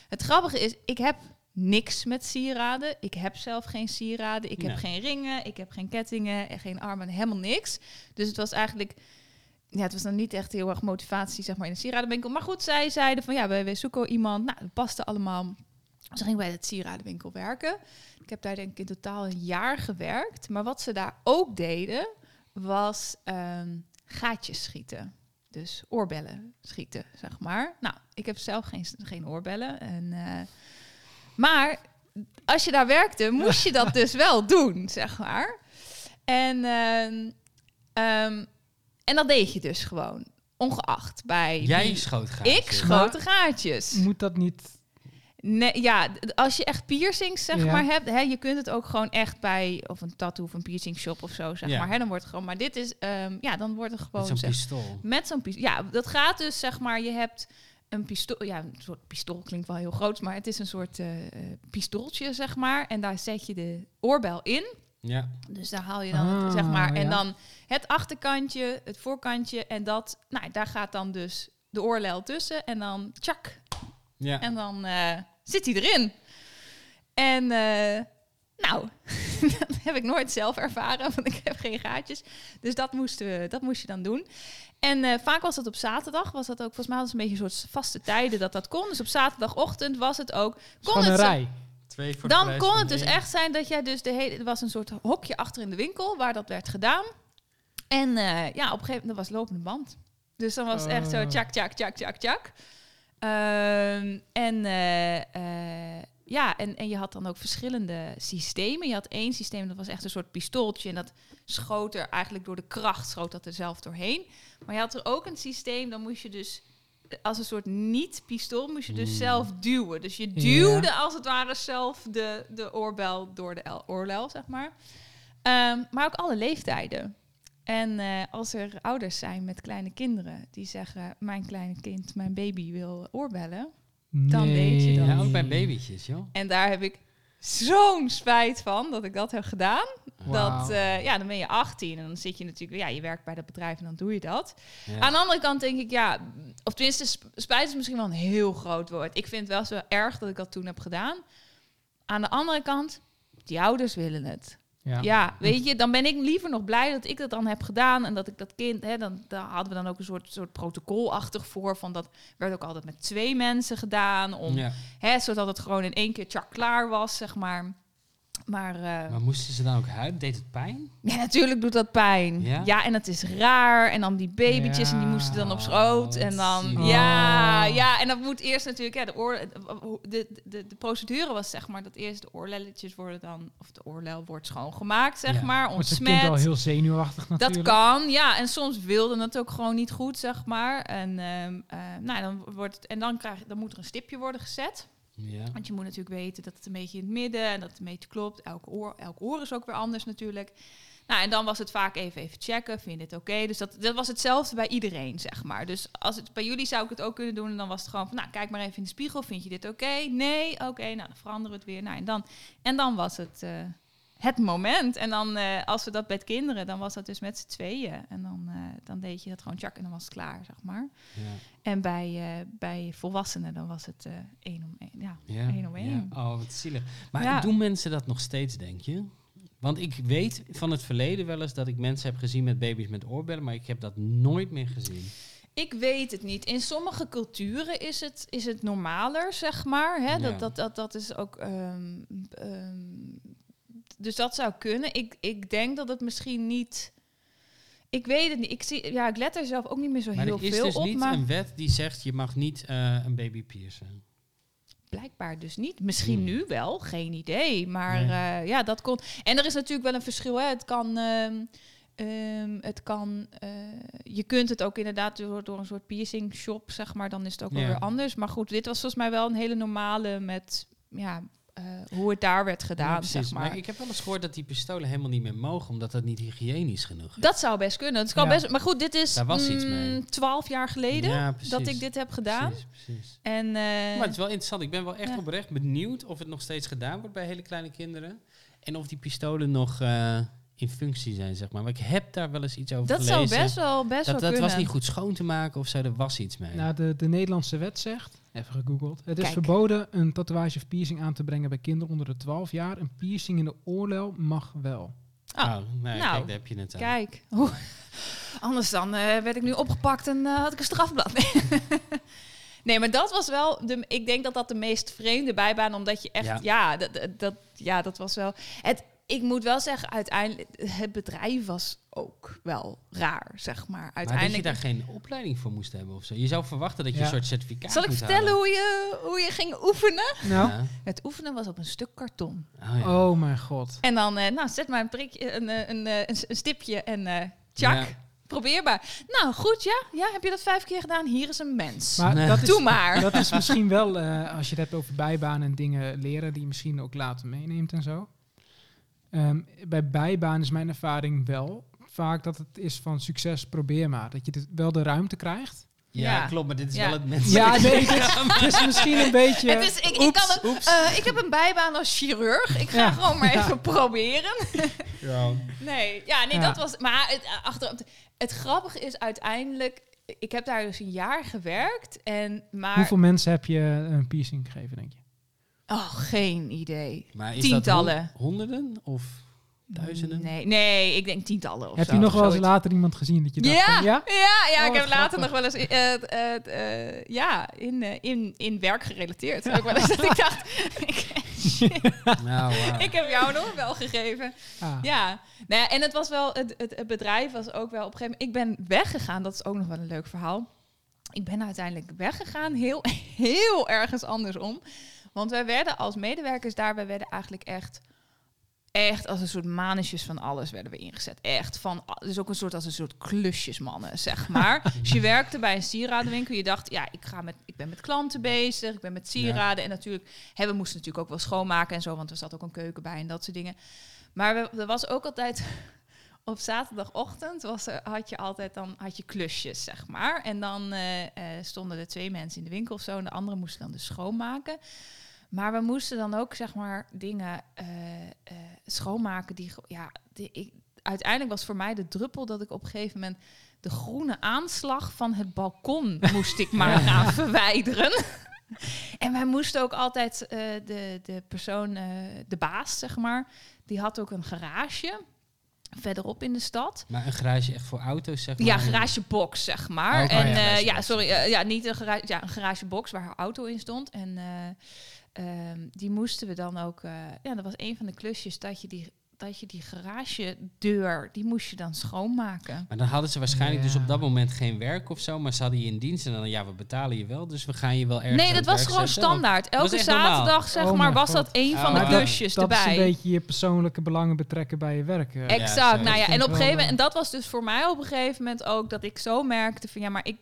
Het grappige is, ik heb niks met sieraden. Ik heb zelf geen sieraden. Ik heb geen ringen. Ik heb geen kettingen. En geen armen. Helemaal niks. Dus het was eigenlijk... Ja, het was dan niet echt heel erg motivatie, zeg maar, in de sieradenwinkel. Maar goed, zij zeiden van, ja, wij zoeken iemand. Nou, dat paste allemaal. Ze ging bij het sieradenwinkel werken. Ik heb daar denk ik in totaal een jaar gewerkt. Maar wat ze daar ook deden, was ehm, gaatjes schieten. Dus oorbellen schieten, zeg maar. Nou, ik heb zelf geen, geen oorbellen. En, eh, maar als je daar werkte, moest je dat dus wel doen, zeg maar. En, ehm, ehm, en dat deed je dus gewoon. Ongeacht bij... Jij wie- schoot graag. Ik schoot de gaatjes. Moet dat niet... Nee, ja, als je echt piercings zeg Ja. maar hebt, hè, je kunt het ook gewoon echt bij of een tattoo of een piercing shop of zo zeg Ja. maar, hè, dan wordt het gewoon. Maar dit is, ehm, ja, dan wordt het gewoon Met zo'n zeg- pistool. met zo'n pistool. Ja, dat gaat dus zeg maar, je hebt een pistool, ja, een soort pistool klinkt wel heel groot, maar het is een soort eh, eh, pistooltje zeg maar, en daar zet je de oorbel in. Ja. Dus daar haal je dan, het, Ah, zeg maar, en ja. dan het achterkantje, het voorkantje en dat, nou, daar gaat dan dus de oorlel tussen en dan tjak, Ja. en dan eh, zit hij erin. En nou, dat heb ik nooit zelf ervaren, want ik heb geen gaatjes. Dus dat, moesten we, dat moest je dan doen. En eh, vaak was dat op zaterdag. Was dat ook, volgens mij was het een beetje een soort vaste tijden dat dat kon. Dus op zaterdagochtend was het ook. Kon het rij. Twee voor dan kon het dus één. echt zijn dat jij dus de hele... Er was een soort hokje achter in de winkel waar dat werd gedaan. En eh, ja, op een gegeven moment dat was lopende band. Dus dan was het echt zo Oh. tjak, tjak, tjak, tjak, tjak. Ehm, en eh, ja, en, en je had dan ook verschillende systemen. Je had één systeem, dat was echt een soort pistooltje. En dat schoot er eigenlijk door de kracht, schoot dat er zelf doorheen. Maar je had er ook een systeem, dan moest je dus... Als een soort niet-pistool moest je dus Hmm. zelf duwen. Dus je Ja. duwde als het ware zelf de, de oorbel door de el- oorlel, zeg maar. Ehm, maar ook alle leeftijden. En eh, als er ouders zijn met kleine kinderen die zeggen: Mijn kleine kind, mijn baby wil oorbellen. Dan weet je dat. Ja, ook bij babytjes, joh. En daar heb ik zo'n spijt van dat ik dat heb gedaan. Dat, eh, ja, dan ben je 18 en dan zit je natuurlijk, ja, je werkt bij dat bedrijf en dan doe je dat. Ja. Aan de andere kant denk ik, ja, of tenminste, sp- spijt is misschien wel een heel groot woord. Ik vind het wel zo erg dat ik dat toen heb gedaan. Aan de andere kant, die ouders willen het. Ja. Ja, weet je, dan ben ik liever nog blij dat ik dat dan heb gedaan en dat ik dat kind, hè, dan daar hadden we dan ook een soort, soort protocolachtig voor van dat werd ook altijd met twee mensen gedaan, om, Ja. hè, zodat het gewoon in één keer tjak klaar was, zeg maar. Maar, eh, Maar moesten ze dan ook huilen? Deed het pijn? ja, natuurlijk doet dat pijn. Ja? Ja, en het is raar. En dan die babytjes en die moesten dan op schoot. En dan, ja, ja, en dat moet eerst natuurlijk, ja, de, oor, de, de, de procedure was zeg maar dat eerst de oorlelletjes worden dan, of de oorlel wordt schoongemaakt, zeg Ja. maar, Wordt het kind wel ontsmet. heel zenuwachtig natuurlijk. Dat kan, ja. En soms wilde het ook gewoon niet goed, zeg maar. En, ehm, eh, nou, dan wordt het, en dan, krijg, je- dan moet er een stipje worden gezet. Ja. Want je moet natuurlijk weten dat het een beetje in het midden en dat het een beetje klopt. Elk oor, elk oor is ook weer anders natuurlijk. Nou, en dan was het vaak even, even checken, vind je dit oké? Dus dat, dat was hetzelfde bij iedereen, zeg maar. Dus als het bij jullie zou ik het ook kunnen doen. En dan was het gewoon van, nou, kijk maar even in de spiegel. Vind je dit oké? Nee? Oké, nou, dan veranderen het weer. Nou, en dan, en dan was het eh, het moment. En dan, eh, als we dat bij kinderen, dan was dat dus met z'n tweeën. En dan, eh, dan deed je dat gewoon tjak en dan was het klaar, zeg maar. Ja. En bij, eh, bij volwassenen, dan was het één om één. Ja, Ja, één om één. ja. Oh, wat zielig. Maar doen mensen dat nog steeds, denk je? Want ik weet van het verleden wel eens dat ik mensen heb gezien met baby's met oorbellen, maar ik heb dat nooit meer gezien. Ik weet het niet. In sommige culturen is het, is het normaler, zeg maar. Hè? Dat, dat, dat, dat is ook. ehm, ehm, dus dat zou kunnen. Ik, ik denk dat het misschien niet. Ik weet het niet. Ik, zie, ja, ik let er zelf ook niet meer zo Maar heel er is veel dus op. niet Maar een wet die zegt je mag niet eh, een baby piercen. blijkbaar dus niet. Misschien Hmm. nu wel, geen idee. Maar Nee. eh, ja, dat kon. En er is natuurlijk wel een verschil. Hè. Het kan. ehm, ehm, het kan, eh, je kunt het ook inderdaad door, door een soort piercing shop, zeg maar, dan is het ook wel Ja. weer anders. Maar goed, dit was volgens mij wel een hele normale met, ja, eh, hoe het daar werd gedaan, Ja, zeg maar. ik heb wel eens gehoord dat die pistolen helemaal niet meer mogen, omdat dat niet hygiënisch genoeg is. Dat zou best kunnen. Het kan Ja. best, maar goed, dit is Daar was iets mee. mm, twaalf jaar geleden Ja, dat ik dit heb gedaan. Precies, precies. En, eh, Maar het is wel interessant. Ik ben wel echt Ja. oprecht benieuwd of het nog steeds gedaan wordt bij hele kleine kinderen. En of die pistolen nog eh, in functie zijn, zeg maar. Maar ik heb daar wel eens iets over dat zou gelezen. best wel, best dat wel dat kunnen. was niet goed schoon te maken of zo, er was iets mee. Nou, de, de Nederlandse wet zegt, even gegoogeld, het is Kijk. verboden een tatoeage of piercing aan te brengen bij kinderen onder de 12 jaar. Een piercing in de oorlel mag wel. Oh, oh, nee, nou, kijk, daar heb je het aan. Kijk, Oeh, anders dan eh, werd ik nu opgepakt en eh, had ik een strafblad. Nee. nee, maar dat was wel, de, ik denk dat dat de meest vreemde bijbaan, omdat je echt, Ja. ja, dat, dat- dat, ja, dat was wel. Het, ik moet wel zeggen, uiteindelijk, het bedrijf was ook wel raar, zeg maar. Maar dat je Uiteindelijk. daar geen opleiding voor moest hebben of zo. Je zou verwachten dat je Ja. een soort certificaat Zal ik vertellen halen. hoe je, hoe je ging oefenen? Nou, Ja. Het oefenen was op een stuk karton. Oh, ja. oh mijn god. En dan, eh, nou, zet maar een prikje, een, eh, een, eh, een, een stipje en eh tjak. Ja. Probeerbaar. Nou, goed, ja. Ja, heb je dat vijf keer gedaan? Hier is een mens. Maar Nee. dat is, Doe maar. dat is misschien wel, eh, als je het hebt over bijbanen en dingen leren, die je misschien ook later meeneemt en zo. Ehm, bij bijbaan is mijn ervaring wel vaak dat het is van succes, probeer maar. Dat je wel de ruimte krijgt. Ja, Ja. klopt, maar dit is Ja. wel het mensen. Ja, nee, dit is misschien een beetje... Het is, ik, ik, kan het, eh, ik heb een bijbaan als chirurg. Ik ga Ja. gewoon maar Ja. even proberen. Ja. Nee, ja, nee, Ja. dat was. Maar het, eh, achter, het grappige is uiteindelijk. Ik heb daar dus een jaar gewerkt. En maar. Hoeveel mensen heb je een piercing gegeven, denk je? Oh, geen idee. Maar is Tientallen. dat hon- honderden of duizenden? Nee, nee, ik denk tientallen of heb zo, je nog wel eens later iemand gezien dat je dacht Ja, van, ja? ja, ja, Oh, ik heb wat later nog wel eens eh, eh, eh, ja, in, eh, in, in werk gerelateerd. Ook wel eens dat ik dacht, ik, Nou, ik heb jou een oorbel gegeven. Ah. Ja, nou ja, en het was wel, het, het, het bedrijf was ook wel op een gegeven moment. Ik ben weggegaan, dat is ook nog wel een leuk verhaal. Ik ben uiteindelijk weggegaan, heel, heel ergens andersom. Want wij werden als medewerkers daar, wij werden eigenlijk echt, echt als een soort manetjes van alles werden we ingezet. Echt van, dus ook een soort als een soort klusjesmannen, zeg maar. dus je werkte bij een sieradenwinkel, je dacht, ja, ik, ga met, ik ben met klanten bezig, ik ben met sieraden. En natuurlijk, hè, we moesten natuurlijk ook wel schoonmaken en zo, want er zat ook een keuken bij en dat soort dingen. Maar we, er was ook altijd op zaterdagochtend was er, had je altijd dan had je klusjes, zeg maar. En dan eh, eh, stonden er twee mensen in de winkel of zo en de andere moesten dan dus schoonmaken. Maar we moesten dan ook zeg maar dingen eh, schoonmaken die, ja, die, ik, uiteindelijk was voor mij de druppel dat ik op een gegeven moment de groene aanslag van het balkon moest ik maar gaan verwijderen. En wij moesten ook altijd de, de persoon, de baas zeg maar, die had ook een garage verderop in de stad. Maar een garage echt voor auto's, zeg maar? Ja, garagebox, zeg maar. Oh, en Oh ja, eh, ja, sorry, eh, ja, niet een garage, ja, een garagebox waar haar auto in stond. En eh, ehm, die moesten we dan ook. ja, dat was een van de klusjes dat je die dat je die garagedeur, die moest je dan schoonmaken. Maar dan hadden ze waarschijnlijk dus op dat moment geen werk of zo, maar ze hadden je in dienst en dan, ja, we betalen je wel, dus we gaan je wel ergens Nee, dat was gewoon zetten, standaard. Elke zaterdag, zeg Oh maar, was God. dat een van Oh, de klusjes dat erbij. is een beetje je persoonlijke belangen betrekken bij je werk. eh. Ja, Exact. nou ja, Dat en op een gegeven moment, en dat was dus voor mij op een gegeven moment ook dat ik zo merkte van ja, maar ik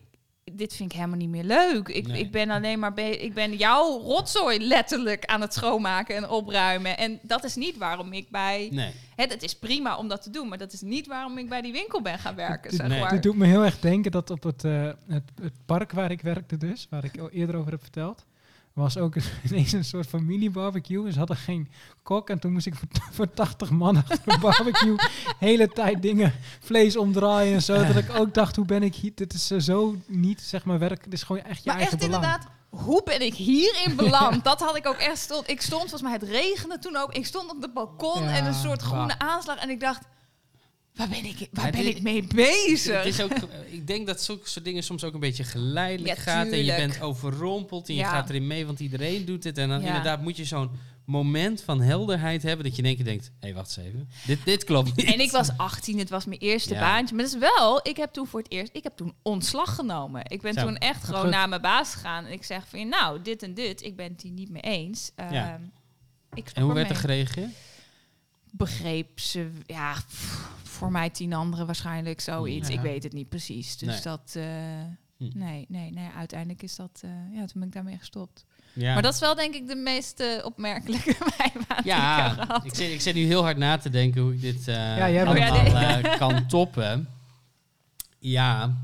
dit vind ik helemaal niet meer leuk. Ik, Nee. ik ben alleen maar be- ik ben jouw rotzooi letterlijk aan het schoonmaken en opruimen. En dat is niet waarom ik bij. Nee. Hè, het is prima om dat te doen, maar dat is niet waarom ik bij die winkel ben gaan werken. Dit- Zeg nee. maar. Dit doet me heel erg denken dat op het, eh, het, het park waar ik werkte dus, waar ik al eerder over heb verteld, was ook ineens een soort familiebarbecue. Ze hadden geen kok. En toen moest ik voor, voor 80 man achter de barbecue hele tijd dingen, vlees omdraaien en zo. Dat ik ook dacht, hoe ben ik hier? Dit is eh, zo niet, zeg maar, werk. Dit is gewoon echt je Maar eigen echt belang. inderdaad, hoe ben ik hierin beland? Dat had ik ook echt stond. Ik stond, volgens mij het regende toen ook. Ik stond op het balkon Ja, en een soort groene aanslag. En ik dacht, waar ben ik, waar ben dit- ik mee bezig? Het is ook, ik denk dat zulke soort dingen soms ook een beetje geleidelijk Ja, gaat. En je bent overrompeld en je gaat erin mee, want iedereen doet het. En dan inderdaad moet je zo'n moment van helderheid hebben dat je in één keer denkt, hé, hey, wacht eens even. Dit, dit klopt niet. En ik was 18, het was mijn eerste baantje. Maar dat is wel, ik heb toen voor het eerst, ik heb toen ontslag genomen. Ik ben Zo, toen echt gewoon goed. naar mijn baas gegaan. En ik zeg van, nou, dit en dit, ik ben het hier niet mee eens. Ja. Ehm, ik En hoe werd er gereageerd? begreep ze, ja, pff, voor mij tien anderen waarschijnlijk zoiets. Ja. Ik weet het niet precies. Dus Nee. dat, eh, Hm. nee, nee, nee, uiteindelijk is dat, eh, ja, toen ben ik daarmee gestopt. Ja. Maar dat is wel denk ik de meest eh, opmerkelijke bijbaan die ik heb ja, gehad. ik zit, ik zit nu heel hard na te denken hoe ik dit eh Ja, jij bent- allemaal Oh, ja, nee. kan toppen. Ja.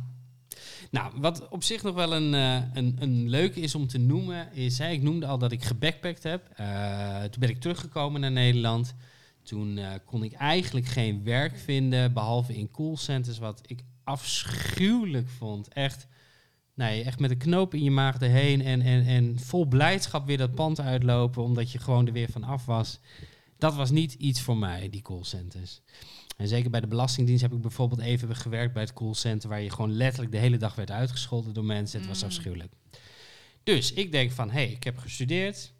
Nou, wat op zich nog wel een, eh, een, een leuke is om te noemen, is, hè, ik noemde al dat ik gebackpackt heb. Eh, toen ben ik teruggekomen naar Nederland. Toen eh, kon ik eigenlijk geen werk vinden, behalve in callcenters, wat ik afschuwelijk vond. Echt, nee, echt met een knoop in je maag erheen en, en, en vol blijdschap weer dat pand uitlopen, omdat je gewoon er weer van af was. Dat was niet iets voor mij, die callcenters. En zeker bij de Belastingdienst heb ik bijvoorbeeld even gewerkt bij het callcenter, waar je gewoon letterlijk de hele dag werd uitgescholden door mensen. Het was Mm. afschuwelijk. Dus ik denk van, hé, hey, ik heb gestudeerd,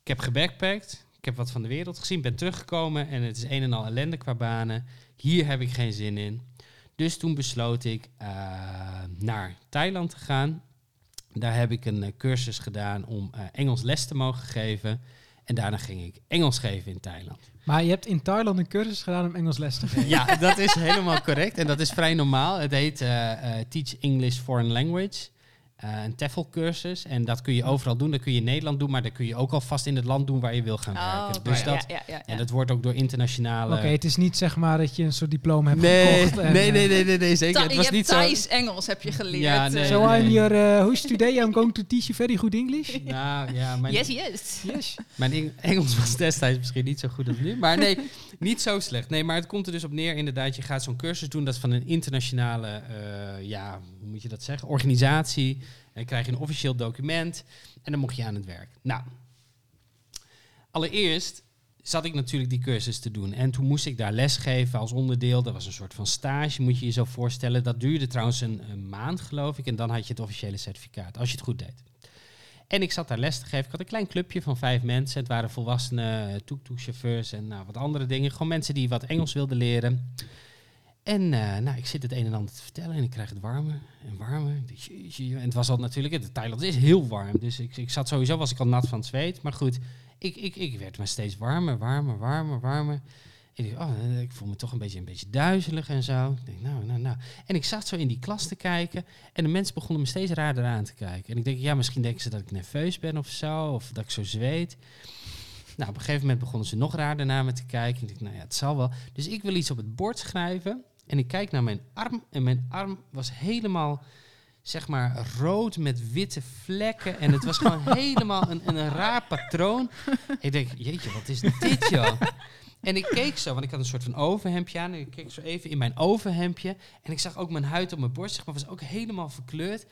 ik heb gebackpackt, ik heb wat van de wereld gezien, ben teruggekomen en het is een en al ellende qua banen. Hier heb ik geen zin in. Dus toen besloot ik eh, naar Thailand te gaan. Daar heb ik een eh, cursus gedaan om eh, Engels les te mogen geven. En daarna ging ik Engels geven in Thailand. Maar je hebt in Thailand een cursus gedaan om Engels les te geven. Ja, dat is helemaal correct. En dat is vrij normaal. Het heet Teach English Foreign Language. Eh, een TEFL-cursus. En dat kun je overal doen. Dat kun je in Nederland doen, maar dat kun je ook alvast in het land doen waar je wil gaan Oh, werken. Dus ja, dat, ja, ja, ja. En dat wordt ook door internationale... Oké, het is niet zeg maar dat je een soort diploma hebt nee, gekocht. en, nee, eh, nee, nee, nee, nee, zeker. Tha- het je was hebt niet zo... Thais Engels heb je geleerd. Ja, nee, eh. So nee. I'm your uh, host today. I'm going to teach you very good English. Nou ja, mijn, Yes, yes. Yes. mijn Eng- Engels was destijds misschien niet zo goed als nu. Maar nee, niet zo slecht. Nee, maar het komt er dus op neer inderdaad. Je gaat zo'n cursus doen. Dat is van een internationale, eh, ja, hoe moet je dat zeggen? Organisatie. Dan krijg je een officieel document. En dan mocht je aan het werk. Nou, allereerst zat ik natuurlijk die cursus te doen. En toen moest ik daar lesgeven als onderdeel. Dat was een soort van stage, moet je je zo voorstellen. Dat duurde trouwens een, maand, geloof ik. En dan had je het officiële certificaat, als je het goed deed. En ik zat daar les te geven. Ik had een klein clubje van vijf mensen. Het waren volwassenen, tuk-tuk-chauffeurs en nou, wat andere dingen. Gewoon mensen die wat Engels wilden leren. En eh, nou, ik zit het een en ander te vertellen en ik krijg het warmer en warmer. En het was al natuurlijk, het Thailand is heel warm. Dus ik, ik zat sowieso, was ik al nat van het zweet. Maar goed, ik, ik, ik werd maar steeds warmer, warmer, warmer, warmer. Ik, oh, eh, ik voel me toch een beetje, een beetje duizelig en zo. Ik denk, nou, nou, nou. En ik zat zo in die klas te kijken. En de mensen begonnen me steeds raarder aan te kijken. En ik denk, ja, misschien denken ze dat ik nerveus ben of zo. Of dat ik zo zweet. Nou, op een gegeven moment begonnen ze nog raarder naar me te kijken. Ik denk, nou ja, het zal wel. Dus ik wil iets op het bord schrijven. En ik kijk naar mijn arm. En mijn arm was helemaal, zeg maar, rood met witte vlekken. En het was gewoon helemaal een, een raar patroon. Ik denk, jeetje, wat is dit, joh? En ik keek zo, want ik had een soort van overhemdje aan. En ik keek zo even in mijn overhemdje. En ik zag ook mijn huid op mijn borst, zeg maar, was ook helemaal verkleurd.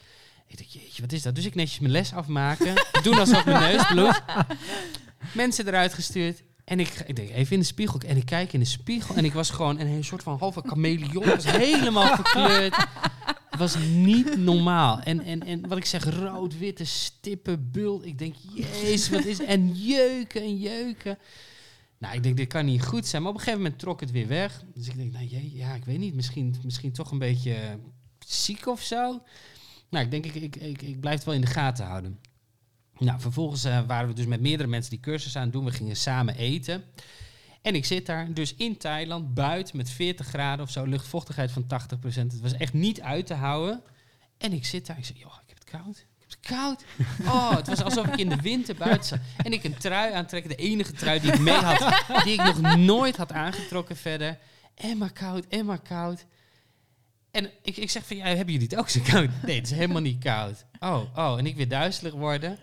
Ik dacht, jeetje, wat is dat? Dus ik netjes mijn les afmaken. Doen alsof mijn neus bloedt. Mensen eruit gestuurd. En ik, ik denk, even in de spiegel. En ik kijk in de spiegel. En ik was gewoon een, een soort van halve chameleon. Ik was helemaal verkleurd. Het was niet normaal. En, en, en wat ik zeg, rood, witte stippen, bult. Ik denk, jezus, wat is... En jeuken en jeuken. Nou, ik denk, dit kan niet goed zijn. Maar op een gegeven moment trok het weer weg. Dus ik denk, nou jee, ja, ik weet niet. Misschien, misschien toch een beetje ziek of zo. Nou, ik denk, ik, ik, ik, ik blijf het wel in de gaten houden. Nou, vervolgens eh, waren we dus met meerdere mensen die cursus aan het doen. We gingen samen eten. En ik zit daar dus in Thailand, buiten met 40 graden of zo, luchtvochtigheid van 80%. Het was echt niet uit te houden. En ik zit daar, ik zeg, joh, ik heb het koud. Ik heb het koud. Oh, het was alsof ik in de winter buiten zat. En ik een trui aantrekken, de enige trui die ik mee had, die ik nog nooit had aangetrokken verder. En maar koud, en maar koud. En ik, ik zeg van, ja, hebben jullie het ook zo koud? Nee, het is helemaal niet koud. Oh, oh, en ik weer duizelig worden.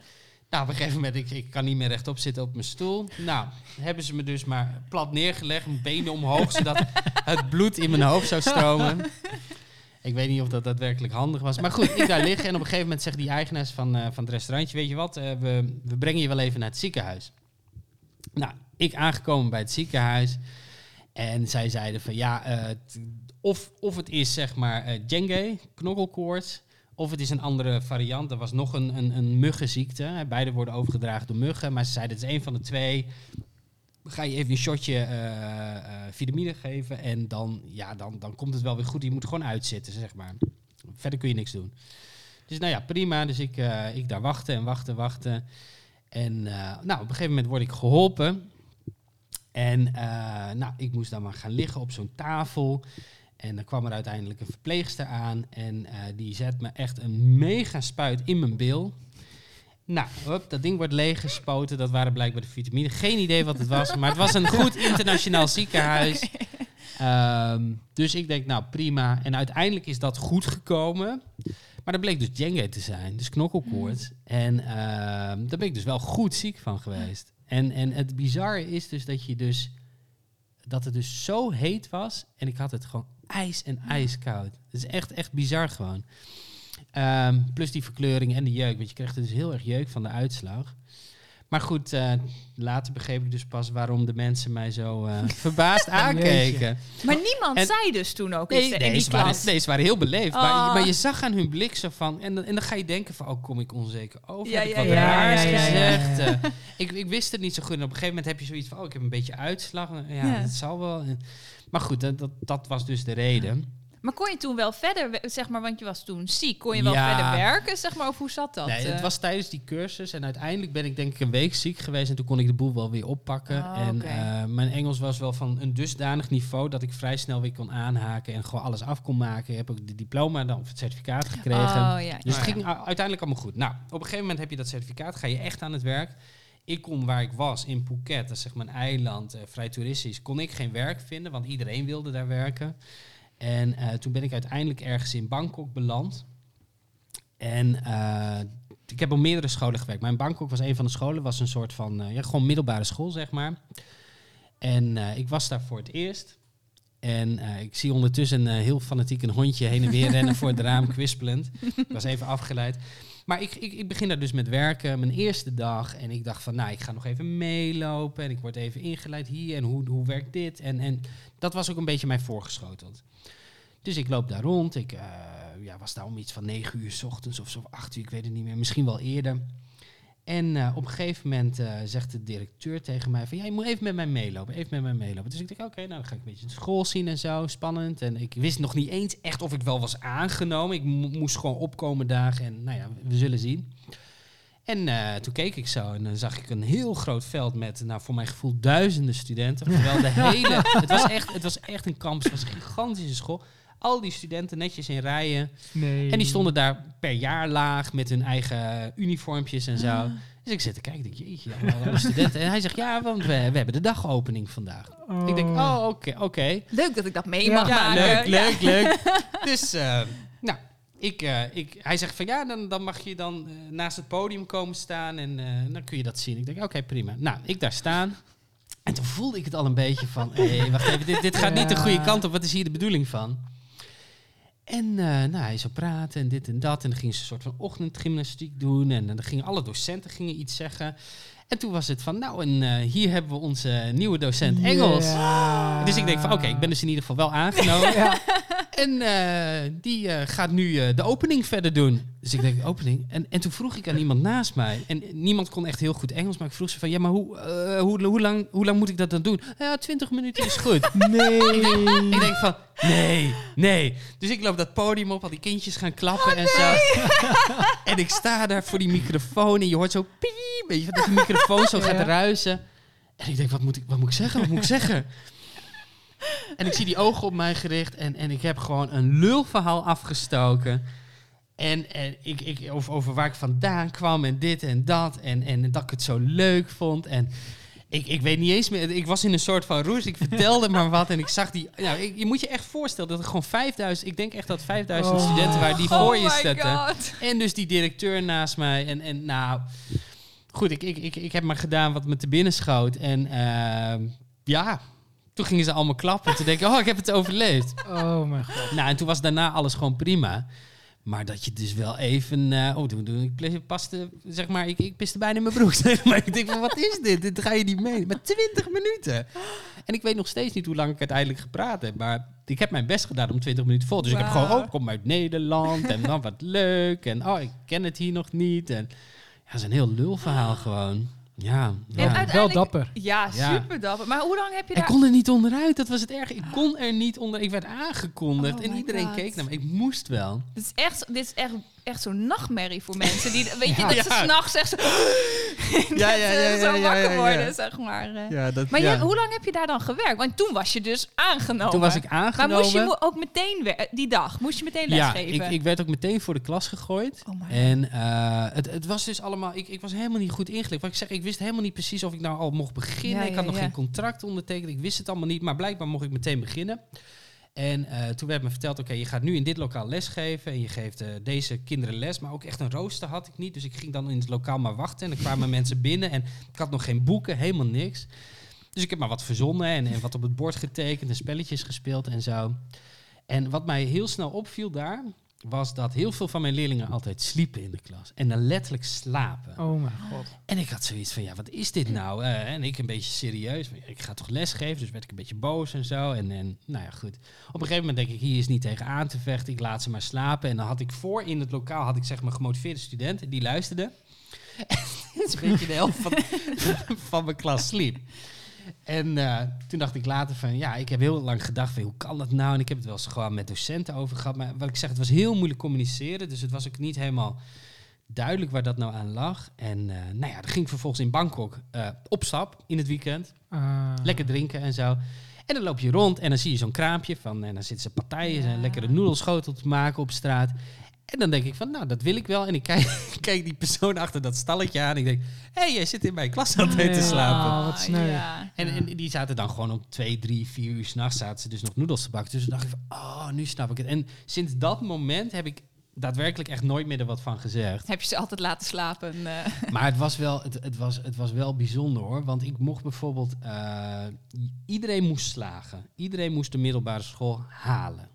Nou, op een gegeven moment, ik, ik kan niet meer rechtop zitten op mijn stoel. Nou, hebben ze me dus maar plat neergelegd, mijn benen omhoog, zodat het bloed in mijn hoofd zou stromen. Ik weet niet of dat daadwerkelijk handig was. Maar goed, ik daar liggen en op een gegeven moment zegt die eigenaar van, eh, van het restaurantje, weet je wat, eh, we, we brengen je wel even naar het ziekenhuis. Nou, ik aangekomen bij het ziekenhuis en zij zeiden van ja, eh, t- of, of het is zeg maar eh dengue, knokkelkoorts, of het is een andere variant. Er was nog een, een, een muggenziekte. Beide worden overgedragen door muggen. Maar ze zeiden het is één van de twee. Ga je even een shotje eh, vitamine geven. En dan, ja, dan, dan komt het wel weer goed. Je moet gewoon uitzitten, zeg maar. Verder kun je niks doen. Dus nou ja, prima. Dus ik, eh, ik daar wachten en wachten, wachten. En nou, op een gegeven moment word ik geholpen. En nou, ik moest dan maar gaan liggen op zo'n tafel. En dan kwam er uiteindelijk een verpleegster aan. En eh, die zet me echt een mega spuit in mijn bil. Nou, hup, dat ding wordt leeggespoten. Dat waren blijkbaar de vitamine. Geen idee wat het was. Maar het was een goed internationaal ziekenhuis. Ehm, dus ik denk, nou prima. En uiteindelijk is dat goed gekomen. Maar dat bleek dus dengue te zijn. Dus knokkelkoorts. En ehm, daar ben ik dus wel goed ziek van geweest. En, en het bizarre is dus dat je dus dat het dus zo heet was en ik had het gewoon ijs en ijskoud. Het is echt, echt bizar gewoon. Ehm, plus die verkleuring en de jeuk, want je kreeg er dus heel erg jeuk van de uitslag. Maar goed, eh, later begreep ik dus pas waarom de mensen mij zo eh, verbaasd aankeken. Maar niemand En- zei dus toen ook Nee, iets in nee, die ze waren, nee, ze waren heel beleefd. Maar, Oh. maar je zag aan hun blik zo van... En, dan- en dan ga je denken van... Oh, kom ik onzeker over? Ja, heb ik ja, wat ja, raars ja, ja, ja, gezegd? ja. Eh, ik, ik wist het niet zo goed. En op een gegeven moment heb je zoiets van... Oh, ik heb een beetje uitslag. Ja, Ja. dat zal wel. Maar goed, dat, dat, dat was dus de reden. Maar kon je toen wel verder, zeg maar, want je was toen ziek, kon je wel Ja. verder werken, zeg maar, of hoe zat dat? Nee, het eh? was tijdens die cursus. En uiteindelijk ben ik denk ik een week ziek geweest. En toen kon ik de boel wel weer oppakken. Oh, en eh, mijn Engels was wel van een dusdanig niveau... dat ik vrij snel weer kon aanhaken... en gewoon alles af kon maken. Ik heb ook de diploma dan, of het certificaat gekregen. Oh, ja. Dus Oh, het ging uiteindelijk allemaal goed. Nou, op een gegeven moment heb je dat certificaat, ga je echt aan het werk. Ik kon waar ik was, in Phuket, dat is zeg maar een eiland, eh, vrij toeristisch, kon ik geen werk vinden, want iedereen wilde daar werken. En eh, toen ben ik uiteindelijk ergens in Bangkok beland. En eh, ik heb op meerdere scholen gewerkt. Maar in Bangkok was een van de scholen, was een soort van, eh, ja, gewoon middelbare school, zeg maar. En ik was daar voor het eerst. En ik zie ondertussen een heel fanatiek een hondje heen en weer rennen voor het raam, kwispelend. Ik was even afgeleid. Maar ik, ik, ik begin daar dus met werken, mijn eerste dag. En ik dacht van, nou, ik ga nog even meelopen. En ik word even ingeleid hier. En hoe, hoe werkt dit? En, en dat was ook een beetje mij voorgeschoteld. Dus ik loop daar rond. Ik eh, ja, was daar om iets van negen uur s ochtends of zo, acht uur, ik weet het niet meer. Misschien wel eerder. En eh, op een gegeven moment eh, zegt de directeur tegen mij van... Ja, je moet even met mij meelopen, even met mij meelopen. Dus ik denk, oké, nou dan ga ik een beetje de school zien en zo, spannend. En ik wist nog niet eens echt of ik wel was aangenomen. Ik mo- moest gewoon opkomen dagen en nou ja, we zullen zien. En eh, toen keek ik zo en dan zag ik een heel groot veld met, nou voor mijn gevoel, duizenden studenten. Terwijl de hele, het was echt, het was echt een campus, het was een gigantische school. Al die studenten netjes in rijen. Nee. En die stonden daar per jaar laag met hun eigen uniformpjes en zo. Dus ik zit te kijken, ik denk, jeetje, allemaal alle studenten. En hij zegt, ja, want we, we hebben de dagopening vandaag. Ik denk, oh, oké, oké. Leuk dat ik dat mee Ja. mag Ja, maken. leuk, Ja. leuk, leuk. Dus, eh, nou, ik, eh, ik, hij zegt van, ja, dan, dan mag je dan eh, naast het podium komen staan en eh, dan kun je dat zien. Ik denk, oké, prima. Nou, ik daar staan. En toen voelde ik het al een beetje van, hé, wacht even, dit, dit gaat niet de goede kant op. Wat is hier de bedoeling van? En eh, nou, hij zou praten en dit en dat. En dan gingen ze een soort van ochtendgymnastiek doen. En dan gingen alle docenten gingen iets zeggen. En toen was het van, nou, en eh, hier hebben we onze nieuwe docent Engels. Dus ik denk van, oké, ik ben dus in ieder geval wel aangenomen. Ja. En eh, die eh, gaat nu eh, de opening verder doen. Dus ik denk, opening? En, en toen vroeg ik aan iemand naast mij. En niemand kon echt heel goed Engels. Maar ik vroeg ze van, ja, maar hoe, hoe, hoe, lang, hoe lang moet ik dat dan doen? Ja, 20 minuten is goed. Nee. ik denk van, nee, nee. Dus ik loop dat podium op, al die kindjes gaan klappen en zo. en ik sta daar voor die microfoon en je hoort zo piep, weet je, dat die microfoon zo gaat Ja. ruisen. En ik denk, wat moet ik, wat moet ik zeggen, wat moet ik zeggen? En ik zie die ogen op mij gericht en, en ik heb gewoon een lulverhaal afgestoken. En, en ik, ik, over, over waar ik vandaan kwam en dit en dat. En, en dat ik het zo leuk vond. En ik, ik weet niet eens meer. Ik was in een soort van roes. Ik vertelde maar wat. En ik zag die. Nou, ik, je moet je echt voorstellen dat er gewoon 5000. Ik denk echt dat 5000 Oh. studenten waren die Oh voor je my zetten. En dus die directeur naast mij. En, en nou. goed, ik, ik, ik, ik heb maar gedaan wat me te binnen schoot. En ehm, ja, toen gingen ze allemaal klappen. Toen denk ik, oh, ik heb het overleefd. Oh mijn god. Nou, en toen was daarna alles gewoon prima. Maar dat je dus wel even... eh, oh, toen, toen, ik paste, zeg maar, ik, ik piste bijna in mijn broek. zeg maar ik denk van, wat is dit? Dit ga je niet mee. Maar 20 minuten. En ik weet nog steeds niet hoe lang ik uiteindelijk gepraat heb. Maar ik heb mijn best gedaan om 20 minuten vol. Dus ik heb gewoon, oh, ik kom uit Nederland. En dan wat leuk. En oh, ik ken het hier nog niet. En ja, dat is een heel lulverhaal gewoon. Ja, Wel dapper. Ja, super dapper. Maar hoe lang heb je Ik daar... kon er niet onderuit, dat was het erg. Ik kon er niet onder. Ik werd aangekondigd Oh en iedereen God. keek naar me. Ik moest wel. Dit is echt, dit is echt, echt zo'n nachtmerrie voor mensen. Die, weet je, Ja. dat ze Ja. s'nachts echt zo, Ja, ja, ja, eh, zo ja, ja, wakker ja, ja. worden, zeg maar. eh. Ja, dat, Maar ja. je- hoe lang heb je daar dan gewerkt? Want toen was je dus aangenomen. Toen was ik Maar aangenomen. moest je mo- ook meteen, wer- die dag, moest je meteen ja, lesgeven? ik, ik werd ook meteen voor de klas gegooid. Oh en eh, het, het was dus allemaal... Ik, ik was helemaal niet goed ingelicht. Wat ik zeg, ik wist helemaal niet precies of ik nou al mocht beginnen. Ja, ik had ja, nog ja. geen contract ondertekend. Ik wist het allemaal niet. Maar blijkbaar mocht ik meteen beginnen. En eh, toen werd me verteld, oké, je gaat nu in dit lokaal lesgeven. En je geeft eh, deze kinderen les. Maar ook echt een rooster had ik niet. Dus ik ging dan in het lokaal maar wachten. En dan kwamen mensen binnen. En ik had nog geen boeken, helemaal niks. Dus ik heb maar wat verzonnen en, en wat op het bord getekend. En spelletjes gespeeld en zo. En wat mij heel snel opviel daar... was dat heel veel van mijn leerlingen altijd sliepen in de klas. En dan letterlijk slapen. Oh mijn god. En ik had zoiets van, ja, wat is dit nou? En ik een beetje serieus. Ik ga toch lesgeven, dus werd ik een beetje boos en zo. En, en nou ja, goed. Op een gegeven moment denk ik, hier is niet tegen aan te vechten. Ik laat ze maar slapen. En dan had ik voor in het lokaal, had ik zeg maar gemotiveerde studenten. Die luisterden. En een beetje de helft van, van mijn klas sliep. En eh, toen dacht ik later van, ja, ik heb heel lang gedacht van, hoe kan dat nou? En ik heb het wel eens gewoon met docenten over gehad. Maar wat ik zeg, het was heel moeilijk communiceren. Dus het was ook niet helemaal duidelijk waar dat nou aan lag. En eh, nou ja, dan ging ik vervolgens in Bangkok eh, op stap in het weekend. Ah. Lekker drinken en zo. En dan loop je rond en dan zie je zo'n kraampje van... En dan zitten ze partijen, een lekkere noedelschotel te maken op straat. En dan denk ik van, nou, dat wil ik wel. En ik kijk, kijk die persoon achter dat stalletje aan. En ik denk, hé, hey, jij zit in mijn klas altijd te slapen. Oh, wat sneu. Ja. En, en die zaten dan gewoon om twee, drie, vier uur s'nachts zaten ze dus nog noedels te bakken. Dus toen dacht ik van, oh, nu snap ik het. En sinds dat moment heb ik daadwerkelijk echt nooit meer er wat van gezegd. Heb je ze altijd laten slapen? eh. Maar het was wel, het, het, was, het was wel bijzonder hoor. Want ik mocht bijvoorbeeld. eh, iedereen moest slagen. Iedereen moest de middelbare school halen.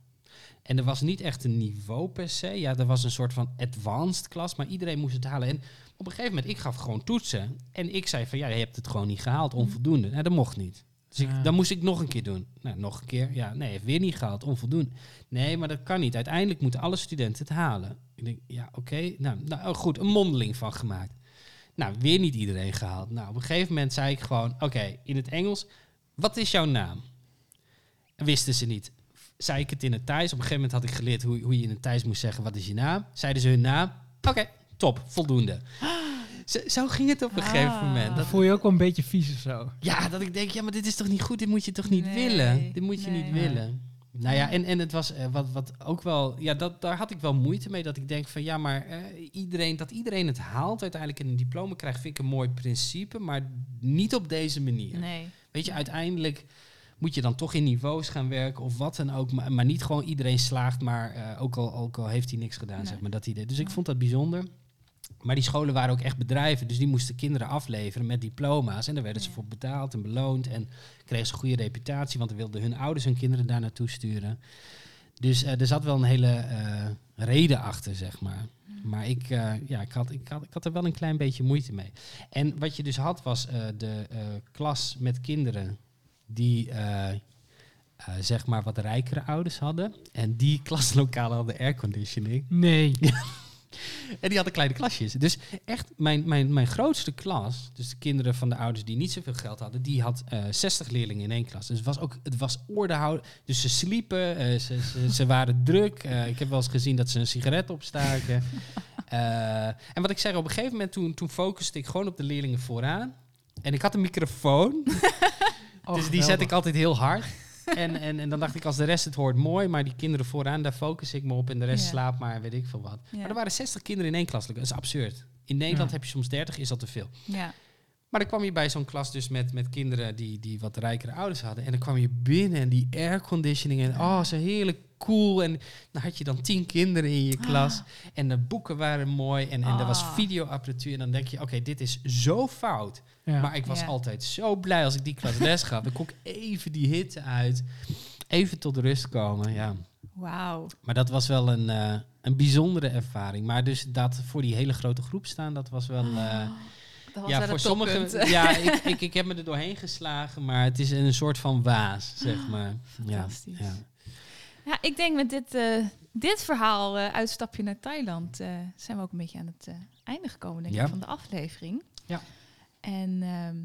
En er was niet echt een niveau per se. Ja, er was een soort van advanced klas, maar iedereen moest het halen. En op een gegeven moment, ik gaf gewoon toetsen. En ik zei van, ja, je hebt het gewoon niet gehaald, onvoldoende. Nou, dat mocht niet. Dus ik, Ja. dan moest ik nog een keer doen. Nou, nog een keer. Ja, nee, heeft weer niet gehaald, onvoldoende. Nee, maar dat kan niet. Uiteindelijk moeten alle studenten het halen. Ik denk, ja, oké. Nou, nou, oh, goed, een mondeling van gemaakt. Nou, weer niet iedereen gehaald. Nou, op een gegeven moment zei ik gewoon, oké, in het Engels, wat is jouw naam? En wisten ze niet. Zei ik het in het Thais. Op een gegeven moment had ik geleerd hoe, hoe je in het Thais moest zeggen, wat is je naam? Zeiden ze hun naam. Oké, top, voldoende. Zo, zo ging het op een gegeven Ah. moment. Dat, voel je ook wel een beetje vies of zo. ja, dat ik denk, ja, maar dit is toch niet goed? Dit moet je toch niet Nee, willen? Dit moet je nee. niet willen. Nou ja, en, en het was eh, wat, wat ook wel, ja, dat, daar had ik wel moeite mee. Dat ik denk van ja, maar eh, iedereen, dat iedereen het haalt uiteindelijk en een diploma krijgt, vind ik een mooi principe, maar niet op deze manier. Nee. Weet je, uiteindelijk moet je dan toch in niveaus gaan werken of wat dan ook, maar, maar niet gewoon iedereen slaagt, maar eh, ook, al, ook al heeft hij niks gedaan, Nee. zeg maar, dat idee. Dus ik vond dat bijzonder. Maar die scholen waren ook echt bedrijven, dus die moesten kinderen afleveren met diploma's. En daar werden ze voor betaald en beloond. En kregen ze een goede reputatie, want dan wilden hun ouders hun kinderen daar naartoe sturen. Dus eh, er zat wel een hele eh, reden achter, zeg maar. Maar ik, ja, ik, had, ik, had, ik had er wel een klein beetje moeite mee. En wat je dus had, was de klas met kinderen die eh, eh, zeg maar wat rijkere ouders hadden. En die klaslokalen hadden airconditioning. Nee. En die hadden kleine klasjes. Dus echt, mijn, mijn, mijn grootste klas, dus de kinderen van de ouders die niet zoveel geld hadden, die had eh 60 leerlingen in één klas. Dus het was ook, het was ordehouden. Dus ze sliepen, ze, ze, ze waren druk. Ik heb wel eens gezien dat ze een sigaret opstaken. En wat ik zeg, op een gegeven moment toen, toen focuste ik gewoon op de leerlingen vooraan. En ik had een microfoon, Oh, dus die zet ik altijd heel hard. En, en, en dan dacht ik, als de rest het hoort, mooi. Maar die kinderen vooraan, daar focus ik me op. En de rest Ja. slaapt maar, weet ik veel wat. Ja. Maar er waren 60 kinderen in één klas. Dat is absurd. In Nederland Ja. heb je soms 30, is dat te veel. Ja. Maar dan kwam je bij zo'n klas dus met, met kinderen die, die wat rijkere ouders hadden. En dan kwam je binnen en die airconditioning en oh, zo heerlijk cool. En dan had je dan tien kinderen in je klas. Ah. En de boeken waren mooi en, en er was Ah. videoapparatuur. En dan denk je, oké, dit is zo fout. Ja. Maar ik was Ja. altijd zo blij als ik die klas les gaf. Dan kon ik even die hitte uit. Even tot rust komen, ja. Wauw. Maar dat was wel een, eh, een bijzondere ervaring. Maar dus dat voor die hele grote groep staan, dat was wel... eh, Dat ja, voor sommigen... toppunt. Ja, ik, ik, ik heb me er doorheen geslagen, maar het is een soort van waas, zeg maar. Ja, Fantastisch. ja. Ja, ik denk met dit, eh, dit verhaal, eh, uitstapje naar Thailand, eh, zijn we ook een beetje aan het einde gekomen denk Ja. ik, van de aflevering. Ja. En ehm,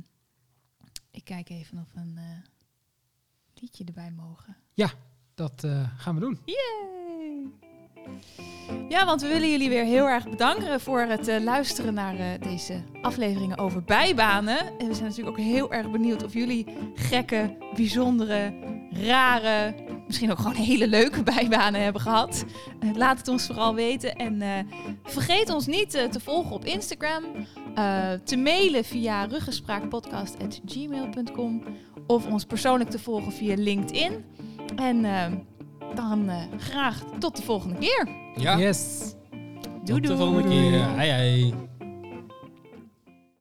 ik kijk even of we een liedje erbij mogen. Dat eh, gaan we doen. Yay! Ja, want we willen jullie weer heel erg bedanken voor het eh, luisteren naar eh, deze afleveringen over bijbanen. En we zijn natuurlijk ook heel erg benieuwd of jullie gekke, bijzondere, rare, misschien ook gewoon hele leuke bijbanen hebben gehad. Eh, laat het ons vooral weten. En vergeet ons niet te volgen op Instagram, te mailen via ruggespraakpodcast.gmail.com of ons persoonlijk te volgen via LinkedIn. En dan eh, graag tot de volgende keer. Ja, Yes. Doei tot de volgende keer. Hei, hei.